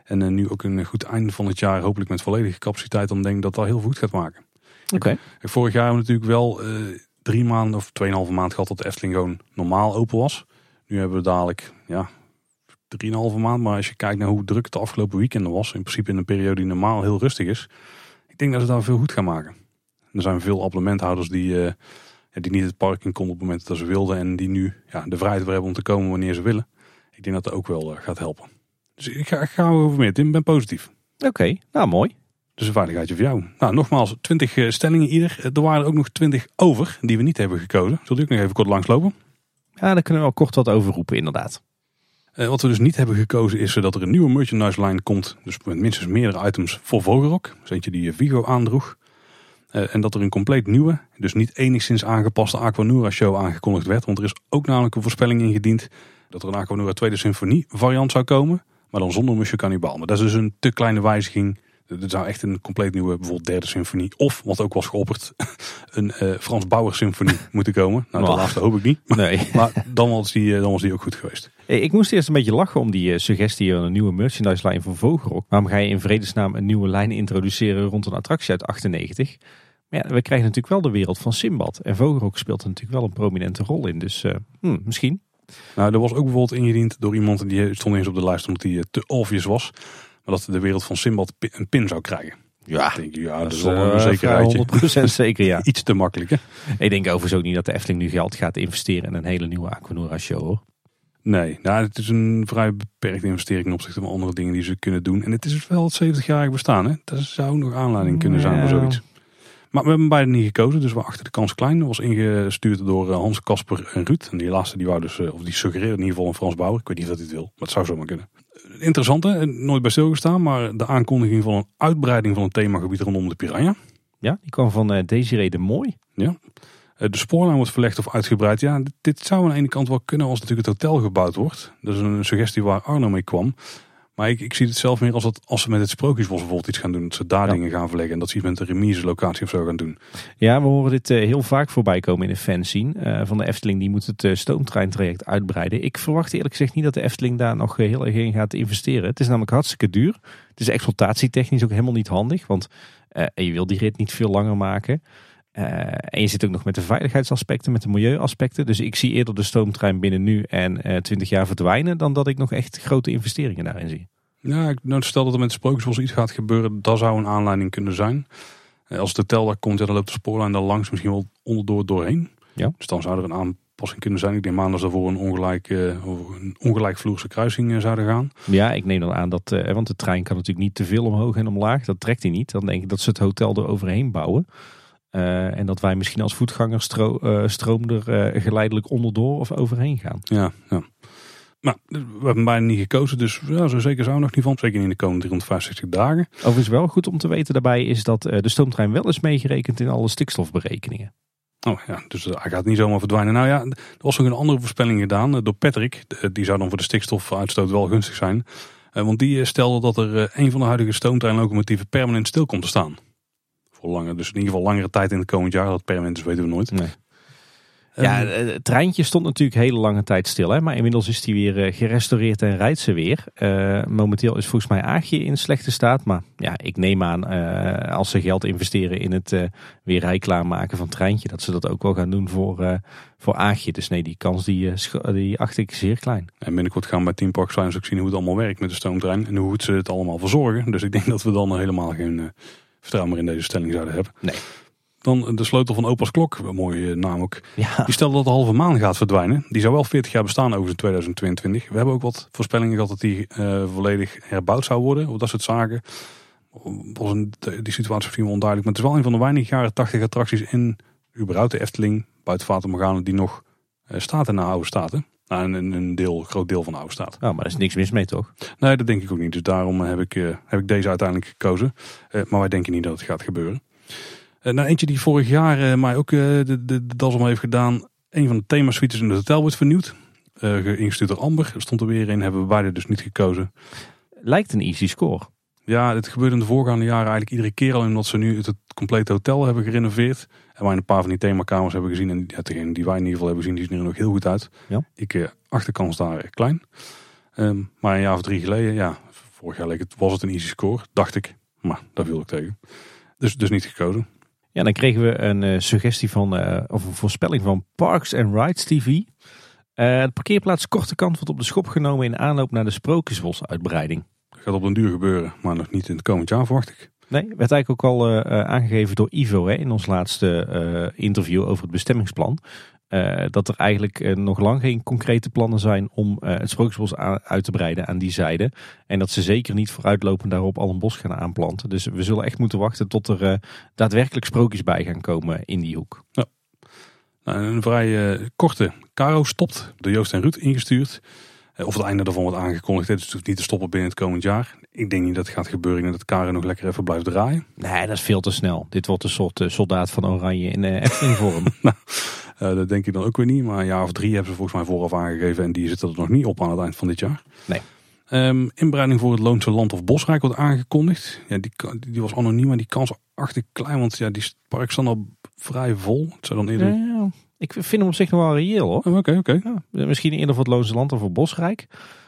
En uh, nu ook een goed einde van het jaar, hopelijk met volledige capaciteit. Dan denk ik dat dat heel goed gaat maken. Oké. Okay. Vorig jaar hebben we natuurlijk wel uh, drie maanden of tweeënhalve maand gehad dat de Efteling gewoon normaal open was. Nu hebben we dadelijk, ja, drieënhalve maand. Maar als je kijkt naar hoe druk het de afgelopen weekenden was. In principe in een periode die normaal heel rustig is ik denk dat ze daar veel goed gaan maken. Er zijn veel abonnementhouders die, uh, die niet het park in konden op het moment dat ze wilden. En die nu ja, de vrijheid hebben om te komen wanneer ze willen. Ik denk dat dat ook wel uh, gaat helpen. Dus ik ga, ik ga over meer. Tim, ben positief. Oké, nou mooi. Dus een veiligheidje voor jou. Nou, nogmaals, 20 uh, stellingen ieder. Er waren er ook nog 20 over die we niet hebben gekozen. Zult u ook nog even kort langslopen? Ja, daar kunnen we wel kort wat over roepen, inderdaad. Uh, wat we dus niet hebben gekozen is dat er een nieuwe merchandise line komt. Dus met minstens meerdere items voor Vogelrok. Dus eentje die Vigo aandroeg. Uh, en dat er een compleet nieuwe, dus niet enigszins aangepaste Aquanura show aangekondigd werd. Want er is ook namelijk een voorspelling ingediend dat er een Aquanura Tweede Symfonie variant zou komen. Maar dan zonder Musje Cannibal. Maar dat is dus een te kleine wijziging er zou echt een compleet nieuwe, bijvoorbeeld derde symfonie. Of, wat ook was geopperd, een uh, Frans Bauer symfonie moeten komen. Nou, de laatste hoop ik niet. Nee. maar dan was, die, dan was die ook goed geweest. Ik moest eerst een beetje lachen om die suggestie van een nieuwe merchandise lijn van Vogelrok. Waarom ga je in vredesnaam een nieuwe lijn introduceren rond een attractie uit 98? Maar ja, we krijgen natuurlijk wel de wereld van Simbad. En Vogelrok speelt er natuurlijk wel een prominente rol in. Dus uh, hmm, misschien. Nou, er was ook bijvoorbeeld ingediend door iemand die stond eens op de lijst omdat die te obvious was. Maar dat de wereld van Simbad een pin zou krijgen. Ja, denk, ja dat, is wel een uh, zekerheidje. 100% zeker, ja. Iets te makkelijk, hè? Ik denk overigens ook niet dat de Efteling nu geld gaat investeren in een hele nieuwe Aquanura show, hoor. Nee, nou, het is een vrij beperkte investering ten opzichte van andere dingen die ze kunnen doen. En het is dus wel het 70-jarig bestaan, hè? Dat zou nog aanleiding kunnen zijn voor zoiets. Maar we hebben beide niet gekozen, dus we achter de kans klein. Dat was ingestuurd door eh, Hans Kasper en Ruud. En die laatste die wou dus, eh, of die suggereerde in ieder geval een Frans Bauer. Ik weet niet of hij het wil, maar het zou zomaar kunnen interessante, nooit bij stilgestaan, maar de aankondiging van een uitbreiding van het themagebied rondom de Piranha. Ja, die kwam van uh, Desiree de Mooi. Ja. Eh, de spoorlijn wordt verlegd of uitgebreid. Ja, dit, dit zou aan de ene kant wel kunnen als natuurlijk het hotel gebouwd wordt. Dat is een suggestie waar Arno mee kwam. Maar ik, ik zie het zelf meer als, dat, als ze met het Sprookjesbos bijvoorbeeld iets gaan doen. Dat ze daar Ja. dingen gaan verleggen. En dat ze iets met een remise locatie of zo gaan doen. Ja, we horen dit eh, heel vaak voorbij komen in de fanscene eh van de Efteling. Die moet het eh, stoomtreintraject uitbreiden. Ik verwacht eerlijk gezegd niet dat de Efteling daar nog eh, heel erg in gaat investeren. Het is namelijk hartstikke duur. Het is exploitatietechnisch ook helemaal niet handig. Want je wil die rit niet veel langer maken. Eh, en je zit ook nog met de veiligheidsaspecten, met de milieuaspecten. Dus ik zie eerder de stoomtrein binnen nu en eh 20 jaar verdwijnen... dan dat ik nog echt grote investeringen daarin zie. Ja, ik- nou, stel dat er met Sprookjesbos iets gaat gebeuren. Dat zou een aanleiding kunnen zijn. Eh, Als het hotel daar komt, ja, dan loopt de spoorlijn daar langs misschien wel onderdoor doorheen. Ja. Dus dan zou er een aanpassing kunnen zijn. Ik denk aan dat ze voor een, ongelijk, een ongelijkvloerse kruising zouden gaan. Ja, ik neem dan aan dat, want de trein kan natuurlijk niet te veel omhoog en omlaag. Dat trekt hij niet. Dan denk ik dat ze het hotel er overheen bouwen. Eh, en dat wij misschien als voetganger stro eh, stroom er eh, geleidelijk onderdoor of overheen gaan. Ja, ja. Maar we hebben bijna niet gekozen, dus ja, zo zeker zou nog niet van. Zeker in de komende 365 dagen. Overigens wel goed om te weten daarbij is dat de stoomtrein wel is meegerekend in alle stikstofberekeningen. Oh ja, dus hij gaat niet zomaar verdwijnen. Nou ja, er was nog een andere voorspelling gedaan door Patrick. Die zou dan voor de stikstofuitstoot wel gunstig zijn. Want die stelde dat er een van de huidige stoomtreinlocomotieven permanent stil komt te staan. Voor lange, dus in ieder geval langere tijd in het komend jaar. Dat permanent is, weten we nooit. Nee. Ja, Eh, het treintje stond natuurlijk hele lange tijd stil. Hè? Maar inmiddels is die weer eh, gerestaureerd en rijdt ze weer. Eh, momenteel is volgens mij Aagje in slechte staat. Maar ja, ik neem aan als ze geld investeren in het eh, weer rijklaarmaken van het treintje. Dat ze dat ook wel gaan doen voor, voor Aagje. Dus nee, die kans die, die acht ik zeer klein. En binnenkort gaan we bij Team Park Science ook zien hoe het allemaal werkt met de stoomtrein. En hoe goed ze het allemaal verzorgen. Dus ik denk dat we dan helemaal geen vertrouwen meer in deze stelling zouden hebben. Nee. Dan de sleutel van Opa's Klok. Een mooie eh, naam ook. Ja, Die stelde dat de halve maan gaat verdwijnen. Die zou wel 40 jaar bestaan overigens in 2022. We hebben ook wat voorspellingen gehad dat die eh, volledig herbouwd zou worden. Of dat soort zaken. Was een, die situatie misschien wel onduidelijk. Maar het is wel een van de weinige jaren 80 attracties in überhaupt de Efteling. Buiten Morgana die nog eh, staat in de oude staten. Nou, een, een deel, groot deel van de oude staat. oh, maar er is niks mis mee toch? Nee, dat denk ik ook niet. Dus daarom heb ik, eh, heb ik deze uiteindelijk gekozen. Eh, maar wij denken niet dat het gaat gebeuren. Eh, nou, eentje die vorig jaar mij ook de, de, de das om heeft gedaan. Een van de themasuites in het hotel wordt vernieuwd. Geïngestuurd door Amber. Er stond er weer in. Hebben we beide dus niet gekozen. Lijkt een easy score. Ja, dit gebeurde in de voorgaande jaren eigenlijk iedere keer al. Omdat ze nu het, het complete hotel hebben gerenoveerd. En wij een paar van die themakamers hebben gezien. En ja, degene die wij in ieder geval hebben gezien, die zien er nog heel goed uit. Ja. Ik eh, achterkans daar eh, klein. Ehm, maar een jaar of drie geleden, ja, vorig jaar leek het, was het een easy score, dacht ik. Maar daar viel ik tegen. Dus, dus niet gekozen. Ja, dan kregen we een eh, suggestie van, of een voorspelling van Parks and Rides TV. Eh, de parkeerplaats Korte Kant wordt op de schop genomen in aanloop naar de Sprookjesbos-uitbreiding. Gaat op den duur gebeuren, maar nog niet in het komend jaar, verwacht ik. Nee, werd eigenlijk ook al eh, eh, aangegeven door Ivo hè, in ons laatste eh, interview over het bestemmingsplan. Dat er eigenlijk nog lang geen concrete plannen zijn om het Sprookjesbos uit te breiden aan die zijde. En dat ze zeker niet vooruitlopend daarop al een bos gaan aanplanten. Dus we zullen echt moeten wachten tot er daadwerkelijk sprookjes bij gaan komen in die hoek. Nou, een vrij korte Caro stopt, door Joost en Ruud ingestuurd. Eh, of het einde daarvan wordt aangekondigd. Het is natuurlijk niet te stoppen binnen het komend jaar. Ik denk niet dat het gaat gebeuren. Denk dat Caro nog lekker even blijft draaien. Nee, dat is veel te snel. Dit wordt een soort eh, soldaat van Oranje in uh, vorm. Eh, dat denk ik dan ook weer niet. Maar een jaar of drie hebben ze volgens mij vooraf aangegeven. En die zitten er nog niet op aan het eind van dit jaar. Nee. Ehm, inbreiding voor het Loonse Land of Bosrijk wordt aangekondigd. Ja, die, die was anoniem, maar die kans achter klein. Want ja, die park staan al vrij vol. Het zou dan eerder... Ja, ik vind hem op zich nog wel reëel hoor. Oh, Oké, oké. Ja, misschien eerder voor het Loonse Land of voor Bosrijk.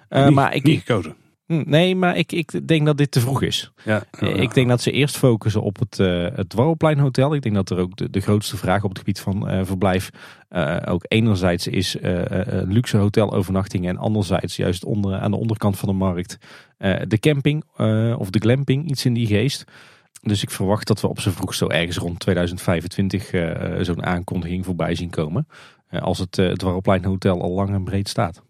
Eh, Niet- maar ik, niet gekozen. Hm, Nee, maar ik, ik denk dat dit te vroeg is. Ja, Eh, Ik denk dat ze eerst focussen op het, eh het Dwarrelplein Hotel. Ik denk dat er ook de, de grootste vraag op het gebied van verblijf eh, ook enerzijds is eh, luxe hotelovernachting en anderzijds juist onder, aan de onderkant van de markt de camping of de glamping, iets in die geest. Dus ik verwacht dat we op z'n vroegst zo ergens rond 2025 eh, eh, zo'n aankondiging voorbij zien komen. Eh, als het uh, Dwarrelplein Hotel al lang en breed staat.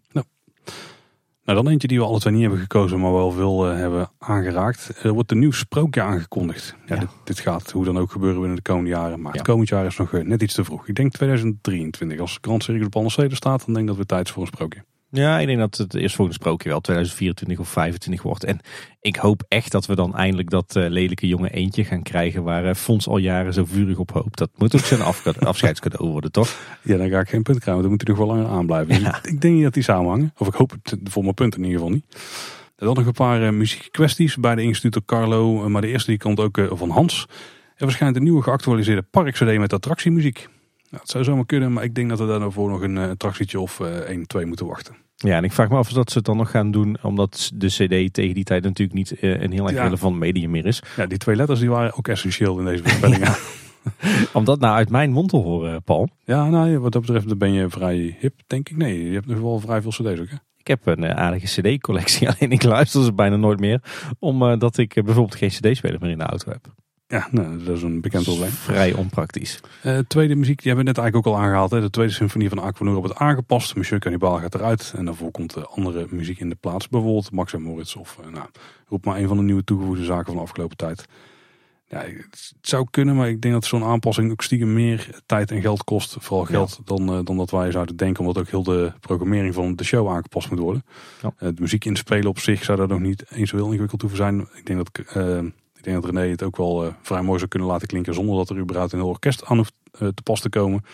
Nou, dan eentje die we alle twee niet hebben gekozen, maar wel veel hebben aangeraakt. Er wordt een nieuw sprookje aangekondigd. Ja, Ja. Dit, dit gaat hoe dan ook gebeuren binnen de komende jaren. Maar Ja. het komend jaar is nog net iets te vroeg. Ik denk 2023. Als Grand Circus op Anderssteden staat, dan denk ik dat het tijd is voor een sprookje. Ja, ik denk dat het eerstvolgende sprookje wel 2024 of 2025 wordt. En ik hoop echt dat we dan eindelijk dat uh, lelijke jonge eentje gaan krijgen waar uh, Fons al jaren zo vurig op hoopt. Dat moet ook zijn af, afscheidscadeau worden, toch? Ja, dan ga ik geen punt krijgen, want dan moet hij nog wel langer aanblijven. Ja. ik denk niet dat die samenhangen. Of ik hoop het voor mijn punt in ieder geval niet. Dan nog een paar uh, muziekkwesties bij de door Carlo. maar de eerste die komt ook van Hans. Er verschijnt een nieuwe geactualiseerde park-cd met attractiemuziek. Nou, het zou zomaar kunnen, maar ik denk dat we daar voor nog een attractietje of 1, 2 moeten wachten. Ja, en ik vraag me af of dat ze het dan nog gaan doen, omdat de CD tegen die tijd natuurlijk niet eh, een heel erg relevant medium meer is. Ja, die twee letters die waren ook essentieel in deze voorspellingen. Om dat nou uit mijn mond te horen, Paul. Ja, nou, wat dat betreft ben je vrij hip, denk ik. Nee, je hebt nog wel vrij veel CD's ook, hè? Ik heb een eh, aardige CD-collectie, alleen ik luister ze bijna nooit meer, omdat ik bijvoorbeeld geen CD-speler meer in de auto heb. Ja, nou, dat is een bekend probleem. Vrij onpraktisch. Uh, tweede muziek, die hebben we net eigenlijk ook al aangehaald. Hè. De tweede symfonie van Aquanura wordt aangepast. Monsieur Cannibal gaat eruit. En daarvoor komt de andere muziek in de plaats. Bijvoorbeeld Max en Moritz. Of uh, nou, roep maar een van de nieuwe toegevoegde zaken van de afgelopen tijd. Ja, het zou kunnen, maar ik denk dat zo'n aanpassing ook stiekem meer tijd en geld kost. Vooral geld dan, uh, dan dat wij zouden denken. Omdat ook heel de programmering van de show aangepast moet worden. Ja. de muziek inspelen op zich zou daar nog niet eens zo heel ingewikkeld hoeven zijn. Ik denk dat denk dat René het ook wel uh, vrij mooi zou kunnen laten klinken zonder dat er überhaupt een heel orkest aan hoeft uh, te pas te komen.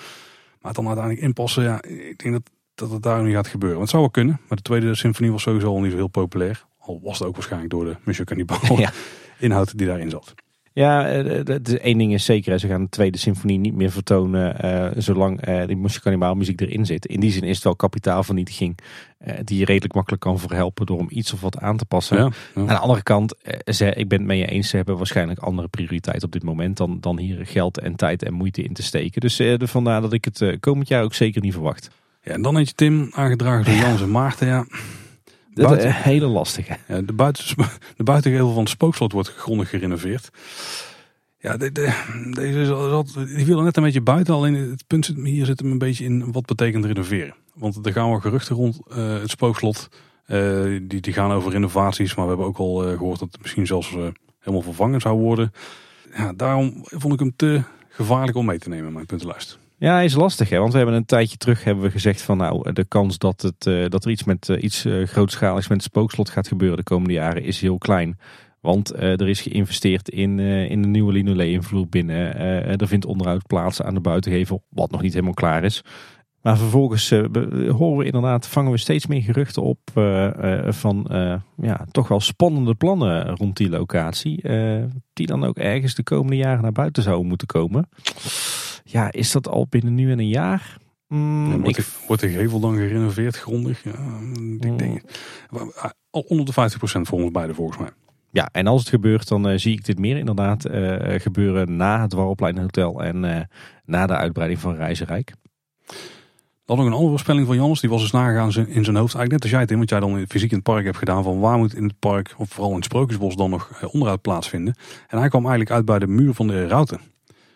Maar dan uiteindelijk inpassen, ja, ik denk dat, dat het daar niet gaat gebeuren. Want het zou wel kunnen, maar de tweede symfonie was sowieso al niet zo heel populair. Al was het ook waarschijnlijk door de Monsieur Cannibal ja. inhoud die daarin zat. Ja, de, één ding is zeker, ze gaan de tweede symfonie niet meer vertonen uh, zolang uh, die muzikale muziek erin zit. In die zin is het wel kapitaalvernietiging uh, die je redelijk makkelijk kan verhelpen door om iets of wat aan te passen. Ja, Aan de andere kant, ze, ik ben het met je eens, ze hebben waarschijnlijk andere prioriteiten op dit moment dan, dan hier geld en tijd en moeite in te steken. Dus vandaar dat ik het komend jaar ook zeker niet verwacht. Ja, en dan je Tim, aangedragen door Jans en Maarten. Ja, dat is een hele lastige. Ja, de, buiten, de buitengevel van het spookslot wordt grondig gerenoveerd. Ja, de, de, deze is altijd, die viel er net een beetje buiten. Alleen het punt zit, hier zit hem een beetje in wat betekent renoveren. Want er gaan wel geruchten rond uh, het spookslot. Uh, die, die gaan over renovaties. Maar we hebben ook al uh, gehoord dat het misschien zelfs helemaal vervangen zou worden. Ja, daarom vond ik hem te gevaarlijk om mee te nemen, mijn puntenlijst. Ja, is lastig hè, want we hebben een tijdje terug hebben we gezegd van nou de kans dat, het, uh, dat er iets met uh, iets uh, grootschaligs met spookslot gaat gebeuren de komende jaren is heel klein. Want er is geïnvesteerd in, in een nieuwe linoleumvloer binnen. er vindt onderhoud plaats aan de buitengevel, wat nog niet helemaal klaar is. Maar vervolgens horen we inderdaad, vangen we steeds meer geruchten op van ja, toch wel spannende plannen rond die locatie. die dan ook ergens de komende jaren naar buiten zouden moeten komen. Ja, is dat al binnen nu en een jaar? Mm, wordt, ik... de, wordt, de, gevel dan gerenoveerd grondig? Ja, mm. al onder de 50% voor ons beide volgens mij. Ja, en als het gebeurt, dan uh, zie ik dit meer inderdaad uh, gebeuren na het Warrelplein Hotel en uh, na de uitbreiding van Reizenrijk. Dan nog een andere voorspelling van Jannes, die was dus nagegaan in zijn hoofd. Eigenlijk net als jij het in, want jij dan fysiek in het park hebt gedaan van waar moet in het park, of vooral in het Sprookjesbos, dan nog onderhoud plaatsvinden. En hij kwam eigenlijk uit bij de muur van de Routen.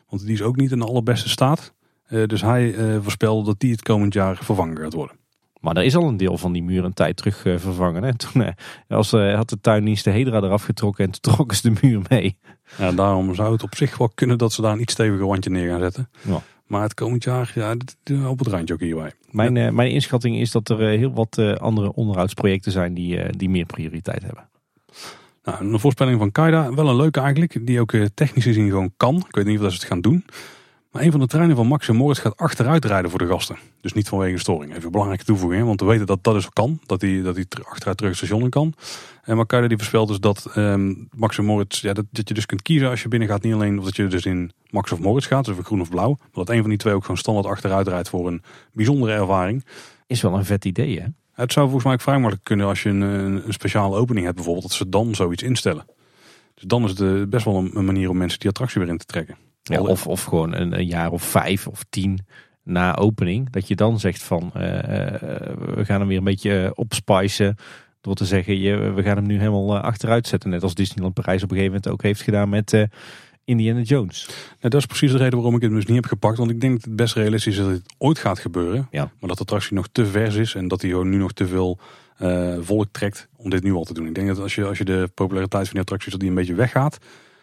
Want die is ook niet in de allerbeste staat. Uh, dus hij uh, voorspelde dat die het komend jaar vervangen gaat worden. Maar er is al een deel van die muur een tijd terug uh, vervangen. Hè? Toen als, had de tuindienst de Hedra eraf getrokken en toen trokken ze de muur mee. Ja, daarom zou het op zich wel kunnen dat ze daar een iets steviger wandje neer gaan zetten. Ja. Maar het komend jaar, ja, op het randje ook hierbij. Mijn, mijn inschatting is dat er heel wat andere onderhoudsprojecten zijn die, die meer prioriteit hebben. Nou, een voorspelling van Kaida, wel een leuke eigenlijk, die ook eh, technisch gezien gewoon kan. Ik weet niet of ze het gaan doen. Maar een van de treinen van Max en Moritz gaat achteruit rijden voor de gasten. Dus niet vanwege storing. Even een belangrijke toevoeging, want we weten dat dat dus kan. Dat hij, dat achteruit terug station kan. En maar Kaida die voorspelt dus dat um, Max en Moritz, ja, dat, dat je dus kunt kiezen als je binnen gaat. Niet alleen of dat je dus in Max of Moritz gaat, dus groen of blauw. Maar dat een van die twee ook gewoon standaard achteruit rijdt voor een bijzondere ervaring. Is wel een vet idee hè? Het zou volgens mij ook vrij makkelijk kunnen als je een, een speciale opening hebt bijvoorbeeld, dat ze dan zoiets instellen. Dus dan is het eh, best wel een, manier om mensen die attractie weer in te trekken. Ja, of, of gewoon een, een, jaar of vijf of tien na opening, dat je dan zegt van uh, we gaan hem weer een beetje opspicen. Door te zeggen, je, we gaan hem nu helemaal achteruit zetten. Net als Disneyland Parijs op een gegeven moment ook heeft gedaan met Indiana Jones. Nou, dat is precies de reden waarom ik het dus niet heb gepakt. Want ik denk dat het best realistisch is dat het ooit gaat gebeuren. Ja. Maar dat de attractie nog te vers is en dat hij nu nog te veel uh, volk trekt om dit nu al te doen. Ik denk dat als je, als je de populariteit van die attracties dat die een beetje weggaat,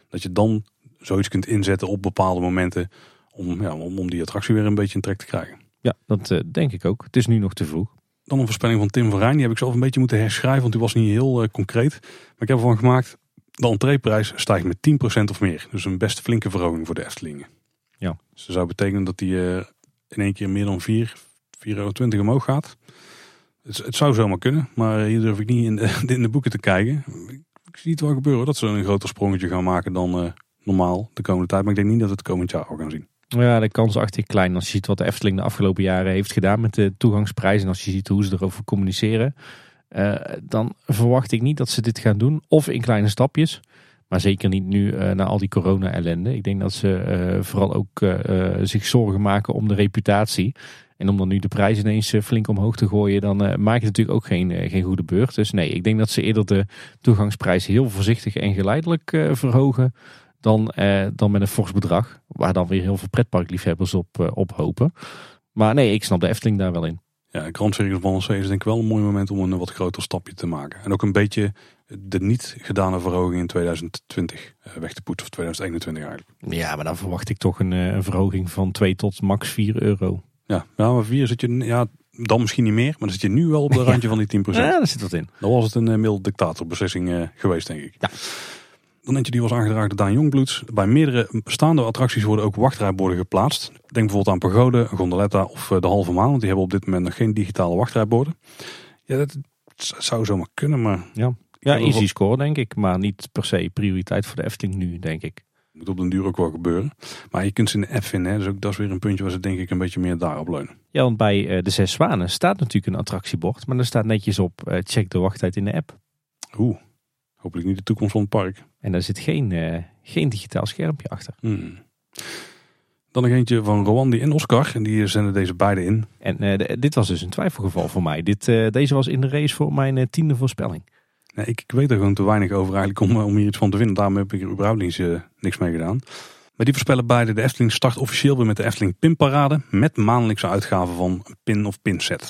dat je dan zoiets kunt inzetten op bepaalde momenten om, ja, om, om die attractie weer een beetje in trek te krijgen. Ja, dat uh, denk ik ook. Het is nu nog te vroeg. Dan een voorspelling van Tim van Rijn. Die heb ik zelf een beetje moeten herschrijven, want die was niet heel concreet. Maar ik heb ervan gemaakt, de entreeprijs stijgt met 10% of meer. Dus een best flinke verhoging voor de Eftelingen. Ja. Dus dat zou betekenen dat die in één keer meer dan 4, 4,20 euro omhoog gaat. Het, het, zou zomaar kunnen, maar hier durf ik niet in de, in de boeken te kijken. Ik zie het wel gebeuren dat ze een groter sprongetje gaan maken dan uh, normaal de komende tijd. Maar ik denk niet dat we het komend jaar al gaan zien. Ja, de kans is echt klein. Als je ziet wat de Efteling de afgelopen jaren heeft gedaan met de toegangsprijs. En als je ziet hoe ze erover communiceren. Uh, dan verwacht ik niet dat ze dit gaan doen. Of in kleine stapjes. Maar zeker niet nu uh, na al die corona-ellende. Ik denk dat ze vooral ook zich zorgen maken om de reputatie. En om dan nu de prijs ineens flink omhoog te gooien, dan uh, maak je natuurlijk ook geen, geen goede beurt. Dus nee, ik denk dat ze eerder de toegangsprijs heel voorzichtig en geleidelijk uh, verhogen. Dan, uh, dan met een fors bedrag. Waar dan weer heel veel pretparkliefhebbers op, op hopen. Maar nee, ik snap de Efteling daar wel in. Ja, Grand Circus Balancé is denk ik wel een mooi moment om een wat groter stapje te maken. En ook een beetje de niet gedane verhoging in 2020 weg te poetsen. Of 2021 eigenlijk. Ja, maar dan verwacht ik toch een, een verhoging van 2 tot max 4 euro. Ja, ja maar vier zit je, ja, dan misschien niet meer, maar dan zit je nu wel op de randje van die 10%. Ja, daar zit wat in. Dan was het een uh, mild dictatorbeslissing geweest, denk ik. Ja. Dan eentje die was aangedragen door Daan Jongbloeds. Bij meerdere bestaande attracties worden ook wachtrijborden geplaatst. Denk bijvoorbeeld aan Pagode, Gondoletta of uh, de Halve Maan. Want die hebben op dit moment nog geen digitale wachtrijborden. Ja, dat zou zomaar kunnen, maar... Ja, ja easy score denk ik. Maar niet per se prioriteit voor de Efteling nu, denk ik. Moet op den duur ook wel gebeuren. Maar je kunt ze in de app vinden. Hè? Dus ook dat is weer een puntje waar ze denk ik een beetje meer daarop leunen. Ja, want bij uh, de Zes Zwanen staat natuurlijk een attractiebord. Maar er staat netjes op uh, check de wachttijd in de app. Oeh, hopelijk niet de toekomst van het park. En daar zit geen, uh, geen digitaal schermpje achter. Hmm. Dan nog eentje van Rwandi en Oscar. En die zenden deze beide in. En de, dit was dus een twijfelgeval voor mij. Dit, deze was in de race voor mijn tiende voorspelling. Nee, ik, ik, weet er gewoon te weinig over eigenlijk om, om hier iets van te vinden. Daarom heb ik er überhaupt niets, niks mee gedaan. Maar die voorspellen beide. De Efteling start officieel weer met de Efteling Pinparade. Met maandelijkse uitgaven van een pin of pinset.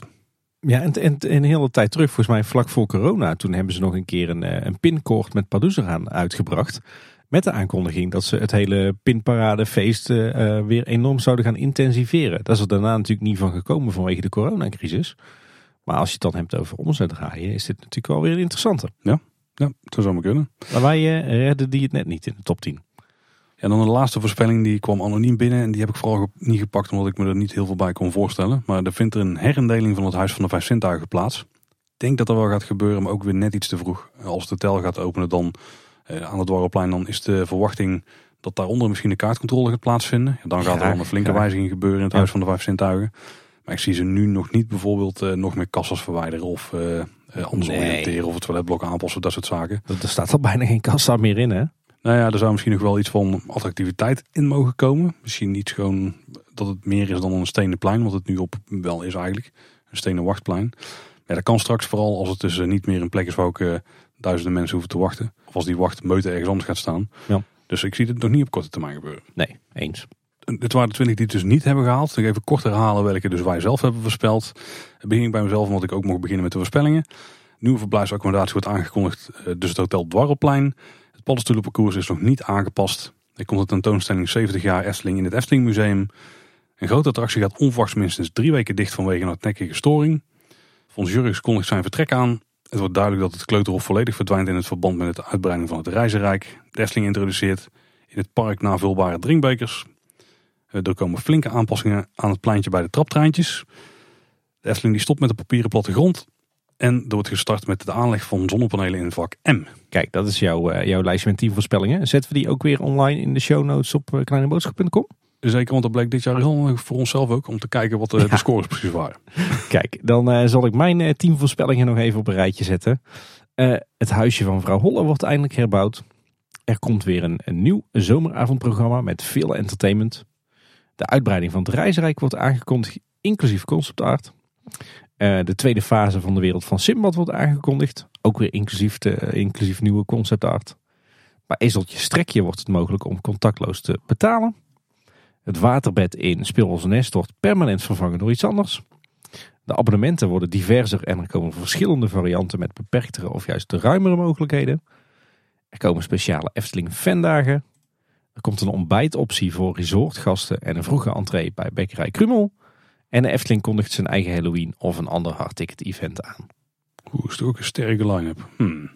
Ja, en, en, en een hele tijd terug, volgens mij vlak voor corona. Toen hebben ze nog een keer een, een pinkoord met Pardoes eraan uitgebracht. Met de aankondiging dat ze het hele pinparadefeest uh, weer enorm zouden gaan intensiveren. Dat is er daarna natuurlijk niet van gekomen vanwege de coronacrisis. Maar als je het dan hebt over omzet draaien, is dit natuurlijk wel weer interessanter. Ja, ja dat zou maar kunnen. Maar wij uh, redden die het net niet in de top 10. En dan de laatste voorspelling, die kwam anoniem binnen. En die heb ik vooral niet gepakt omdat ik me er niet heel veel bij kon voorstellen. Maar er vindt er een herindeling van het Huis van de Vijf Zintuigen plaats. Ik denk dat er wel gaat gebeuren, maar ook weer net iets te vroeg. Als de tel gaat openen dan uh, aan het Dwarrelplein, dan is de verwachting dat daaronder misschien de kaartcontrole gaat plaatsvinden. Ja, dan gaat er dan een flinke wijziging gebeuren in het Huis van de Vijf Zintuigen. Maar ik zie ze nu nog niet bijvoorbeeld uh, nog meer kassas verwijderen of uh, anders nee. oriënteren of het toiletblok aanpassen, dat soort zaken. Er staat al bijna geen kassa meer in hè? Nou ja, er zou misschien nog wel iets van attractiviteit in mogen komen. Misschien niet gewoon dat het meer is dan een stenen plein, wat het nu op wel is eigenlijk. Een stenen wachtplein. Maar dat kan straks vooral als het dus niet meer een plek is waar ook uh, duizenden mensen hoeven te wachten. Of als die wachtmeute ergens anders gaat staan. Ja. Dus ik zie het nog niet op korte termijn gebeuren. Nee, eens dit waren de 20 die het dus niet hebben gehaald. Ik even kort herhalen welke dus wij zelf hebben voorspeld. Het begin ik bij mezelf omdat ik ook mocht beginnen met de voorspellingen. Nieuwe verblijfsaccommodatie wordt aangekondigd. Dus het Hotel Dwarrelplein. Het paddenstoelenparcours is nog niet aangepast. Er komt een tentoonstelling 70 jaar Efteling in het Efteling Museum. Een grote attractie gaat onverwachts minstens drie weken dicht vanwege een hardnekkige storing. Fons Jurgens kondigt zijn vertrek aan. Het wordt duidelijk dat het kleuterhof volledig verdwijnt in het verband met de uitbreiding van het reizenrijk. De Efteling introduceert in het park navulbare drinkbekers. Er komen flinke aanpassingen aan het pleintje bij de traptreintjes. De Efteling die stopt met de papieren plattegrond. En er wordt gestart met de aanleg van zonnepanelen in vak M. Kijk, dat is jouw, uh, jouw lijstje met 10 voorspellingen. Zetten we die ook weer online in de show notes op uh, kleineboodschap.com? Zeker, want dat bleek dit jaar heel voor onszelf ook. Om te kijken wat de, ja. de scores precies waren. Kijk, dan uh, zal ik mijn uh, 10 voorspellingen nog even op een rijtje zetten. het huisje van mevrouw Holle wordt eindelijk herbouwd. Er komt weer een, een nieuw zomeravondprogramma met veel entertainment. De uitbreiding van het reisrijk wordt aangekondigd, inclusief conceptart. Uh, de tweede fase van de wereld van Simbad wordt aangekondigd. Ook weer inclusief, de, inclusief nieuwe conceptart. Bij Ezeltje Strekje wordt het mogelijk om contactloos te betalen. Het waterbed in Speelhols Nest wordt permanent vervangen door iets anders. De abonnementen worden diverser en er komen verschillende varianten met beperktere of juist ruimere mogelijkheden. Er komen speciale Efteling fandagen. Er komt een ontbijtoptie voor resortgasten en een vroege entree bij Bekkerij Krummel. En de Efteling kondigt zijn eigen Halloween of een ander hardticket event aan. Oeh, is toch ook een sterke line-up. Hmm.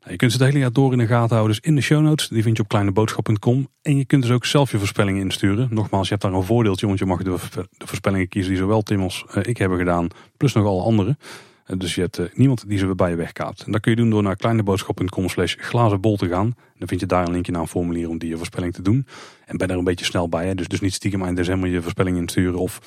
Nou, je kunt ze het hele jaar door in de gaten houden. Dus in de show notes, die vind je op kleineboodschap.com. En je kunt dus ook zelf je voorspellingen insturen. Nogmaals, je hebt daar een voordeeltje, want je mag de, voorspellingen kiezen die zowel Tim als uh, ik hebben gedaan. Plus nog alle anderen. Uh, dus je hebt uh, niemand die ze bij je wegkaapt. En dat kun je doen door naar kleineboodschap.com slash glazenbol te gaan. Dan vind je daar een linkje naar een formulier om die je voorspelling te doen. En ben er een beetje snel bij. Hè? Dus, dus niet stiekem eind december je voorspelling insturen of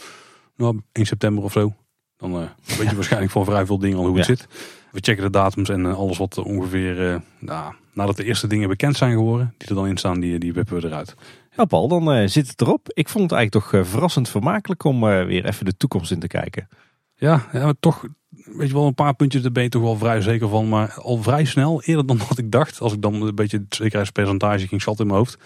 nou, 1 september of zo. Dan uh, weet je waarschijnlijk van vrij veel dingen al hoe het zit. We checken de datums en uh, alles wat ongeveer, uh, nou, nadat de eerste dingen bekend zijn geworden, die er dan in staan, die, die wippen we eruit. Ja Paul, dan zit het erop. Ik vond het eigenlijk toch verrassend vermakelijk om weer even de toekomst in te kijken. Ja, ja maar toch, weet je wel, een paar puntjes, daar ben je toch wel vrij zeker van. Maar al vrij snel, eerder dan wat ik dacht, als ik dan een beetje het zekerheidspercentage ging schatten in mijn hoofd,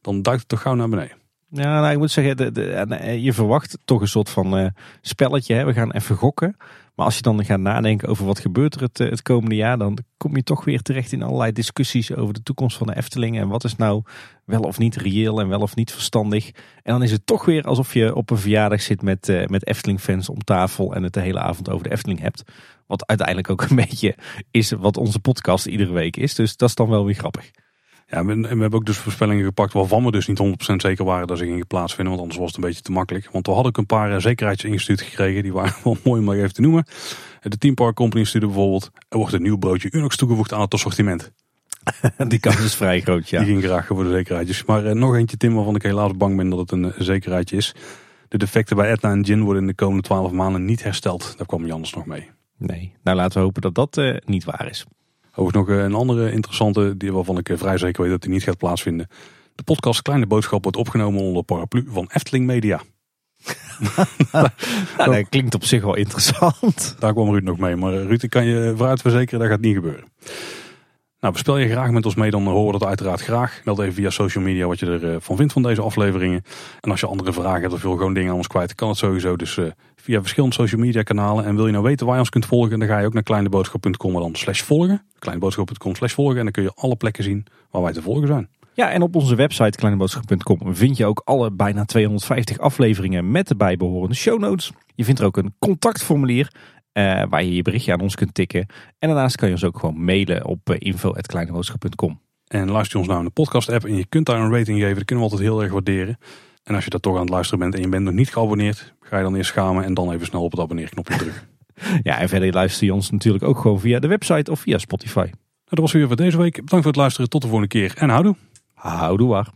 dan duikt het toch gauw naar beneden. Ja, nou, ik moet zeggen, de, je verwacht toch een soort van uh, spelletje. Hè? We gaan even gokken. Maar als je dan gaat nadenken over wat gebeurt er het, het komende jaar, dan kom je toch weer terecht in allerlei discussies over de toekomst van de Efteling. En wat is nou wel of niet reëel en wel of niet verstandig. En dan is het toch weer alsof je op een verjaardag zit met, met Efteling-fans om tafel en het de hele avond over de Efteling hebt. Wat uiteindelijk ook een beetje is wat onze podcast iedere week is. Dus dat is dan wel weer grappig. Ja, we, we hebben ook dus voorspellingen gepakt waarvan we dus niet 100% zeker waren dat ze gingen plaatsvinden. Want anders was het een beetje te makkelijk. Want we hadden ook een paar uh, zekerheidjes ingestuurd gekregen. Die waren wel mooi om maar even te noemen. De Team Park Company stuurde bijvoorbeeld. Er wordt een nieuw broodje Unox toegevoegd aan het assortiment. Die kans is vrij groot, ja. Die ging graag voor de zekerheidjes. Maar uh, nog eentje Tim waarvan ik helaas bang ben dat het een zekerheidje is. De defecten bij Etna en Gin worden in de komende 12 maanden niet hersteld. Daar kwam Jans nog mee. Nee, nou laten we hopen dat dat niet waar is. Overigens nog een andere interessante, die waarvan ik vrij zeker weet dat die niet gaat plaatsvinden. De podcast Kleine Boodschap wordt opgenomen onder paraplu van Efteling Media. nou, dat klinkt op zich wel interessant. Daar kwam Ruud nog mee. Maar Ruud, ik kan je vooruit verzekeren, dat gaat niet gebeuren. Nou, bespel je graag met ons mee, dan horen we dat uiteraard graag. Meld even via social media wat je ervan vindt van deze afleveringen. En als je andere vragen hebt of wil gewoon dingen aan ons kwijt, kan het sowieso. Dus uh, via verschillende social media kanalen. En wil je nou weten waar je ons kunt volgen, dan ga je ook naar kleineboodschap.com en dan slash volgen. Kleineboodschap.com slash volgen. En dan kun je alle plekken zien waar wij te volgen zijn. Ja, en op onze website kleineboodschap.com vind je ook alle bijna 250 afleveringen met de bijbehorende show notes. Je vindt er ook een contactformulier uh, waar je je berichtje aan ons kunt tikken. En daarnaast kan je ons ook gewoon mailen op uh, info.kleineboodschap.com. En luister je ons nou in de podcast app en je kunt daar een rating geven. Dat kunnen we altijd heel erg waarderen. En als je dat toch aan het luisteren bent en je bent nog niet geabonneerd, ga je dan eerst schamen en dan even snel op het abonneerknopje drukken. ja, en verder luister je ons natuurlijk ook gewoon via de website of via Spotify. Nou, dat was weer voor deze week. Bedankt voor het luisteren. Tot de volgende keer en houdoe. Houdoe waar.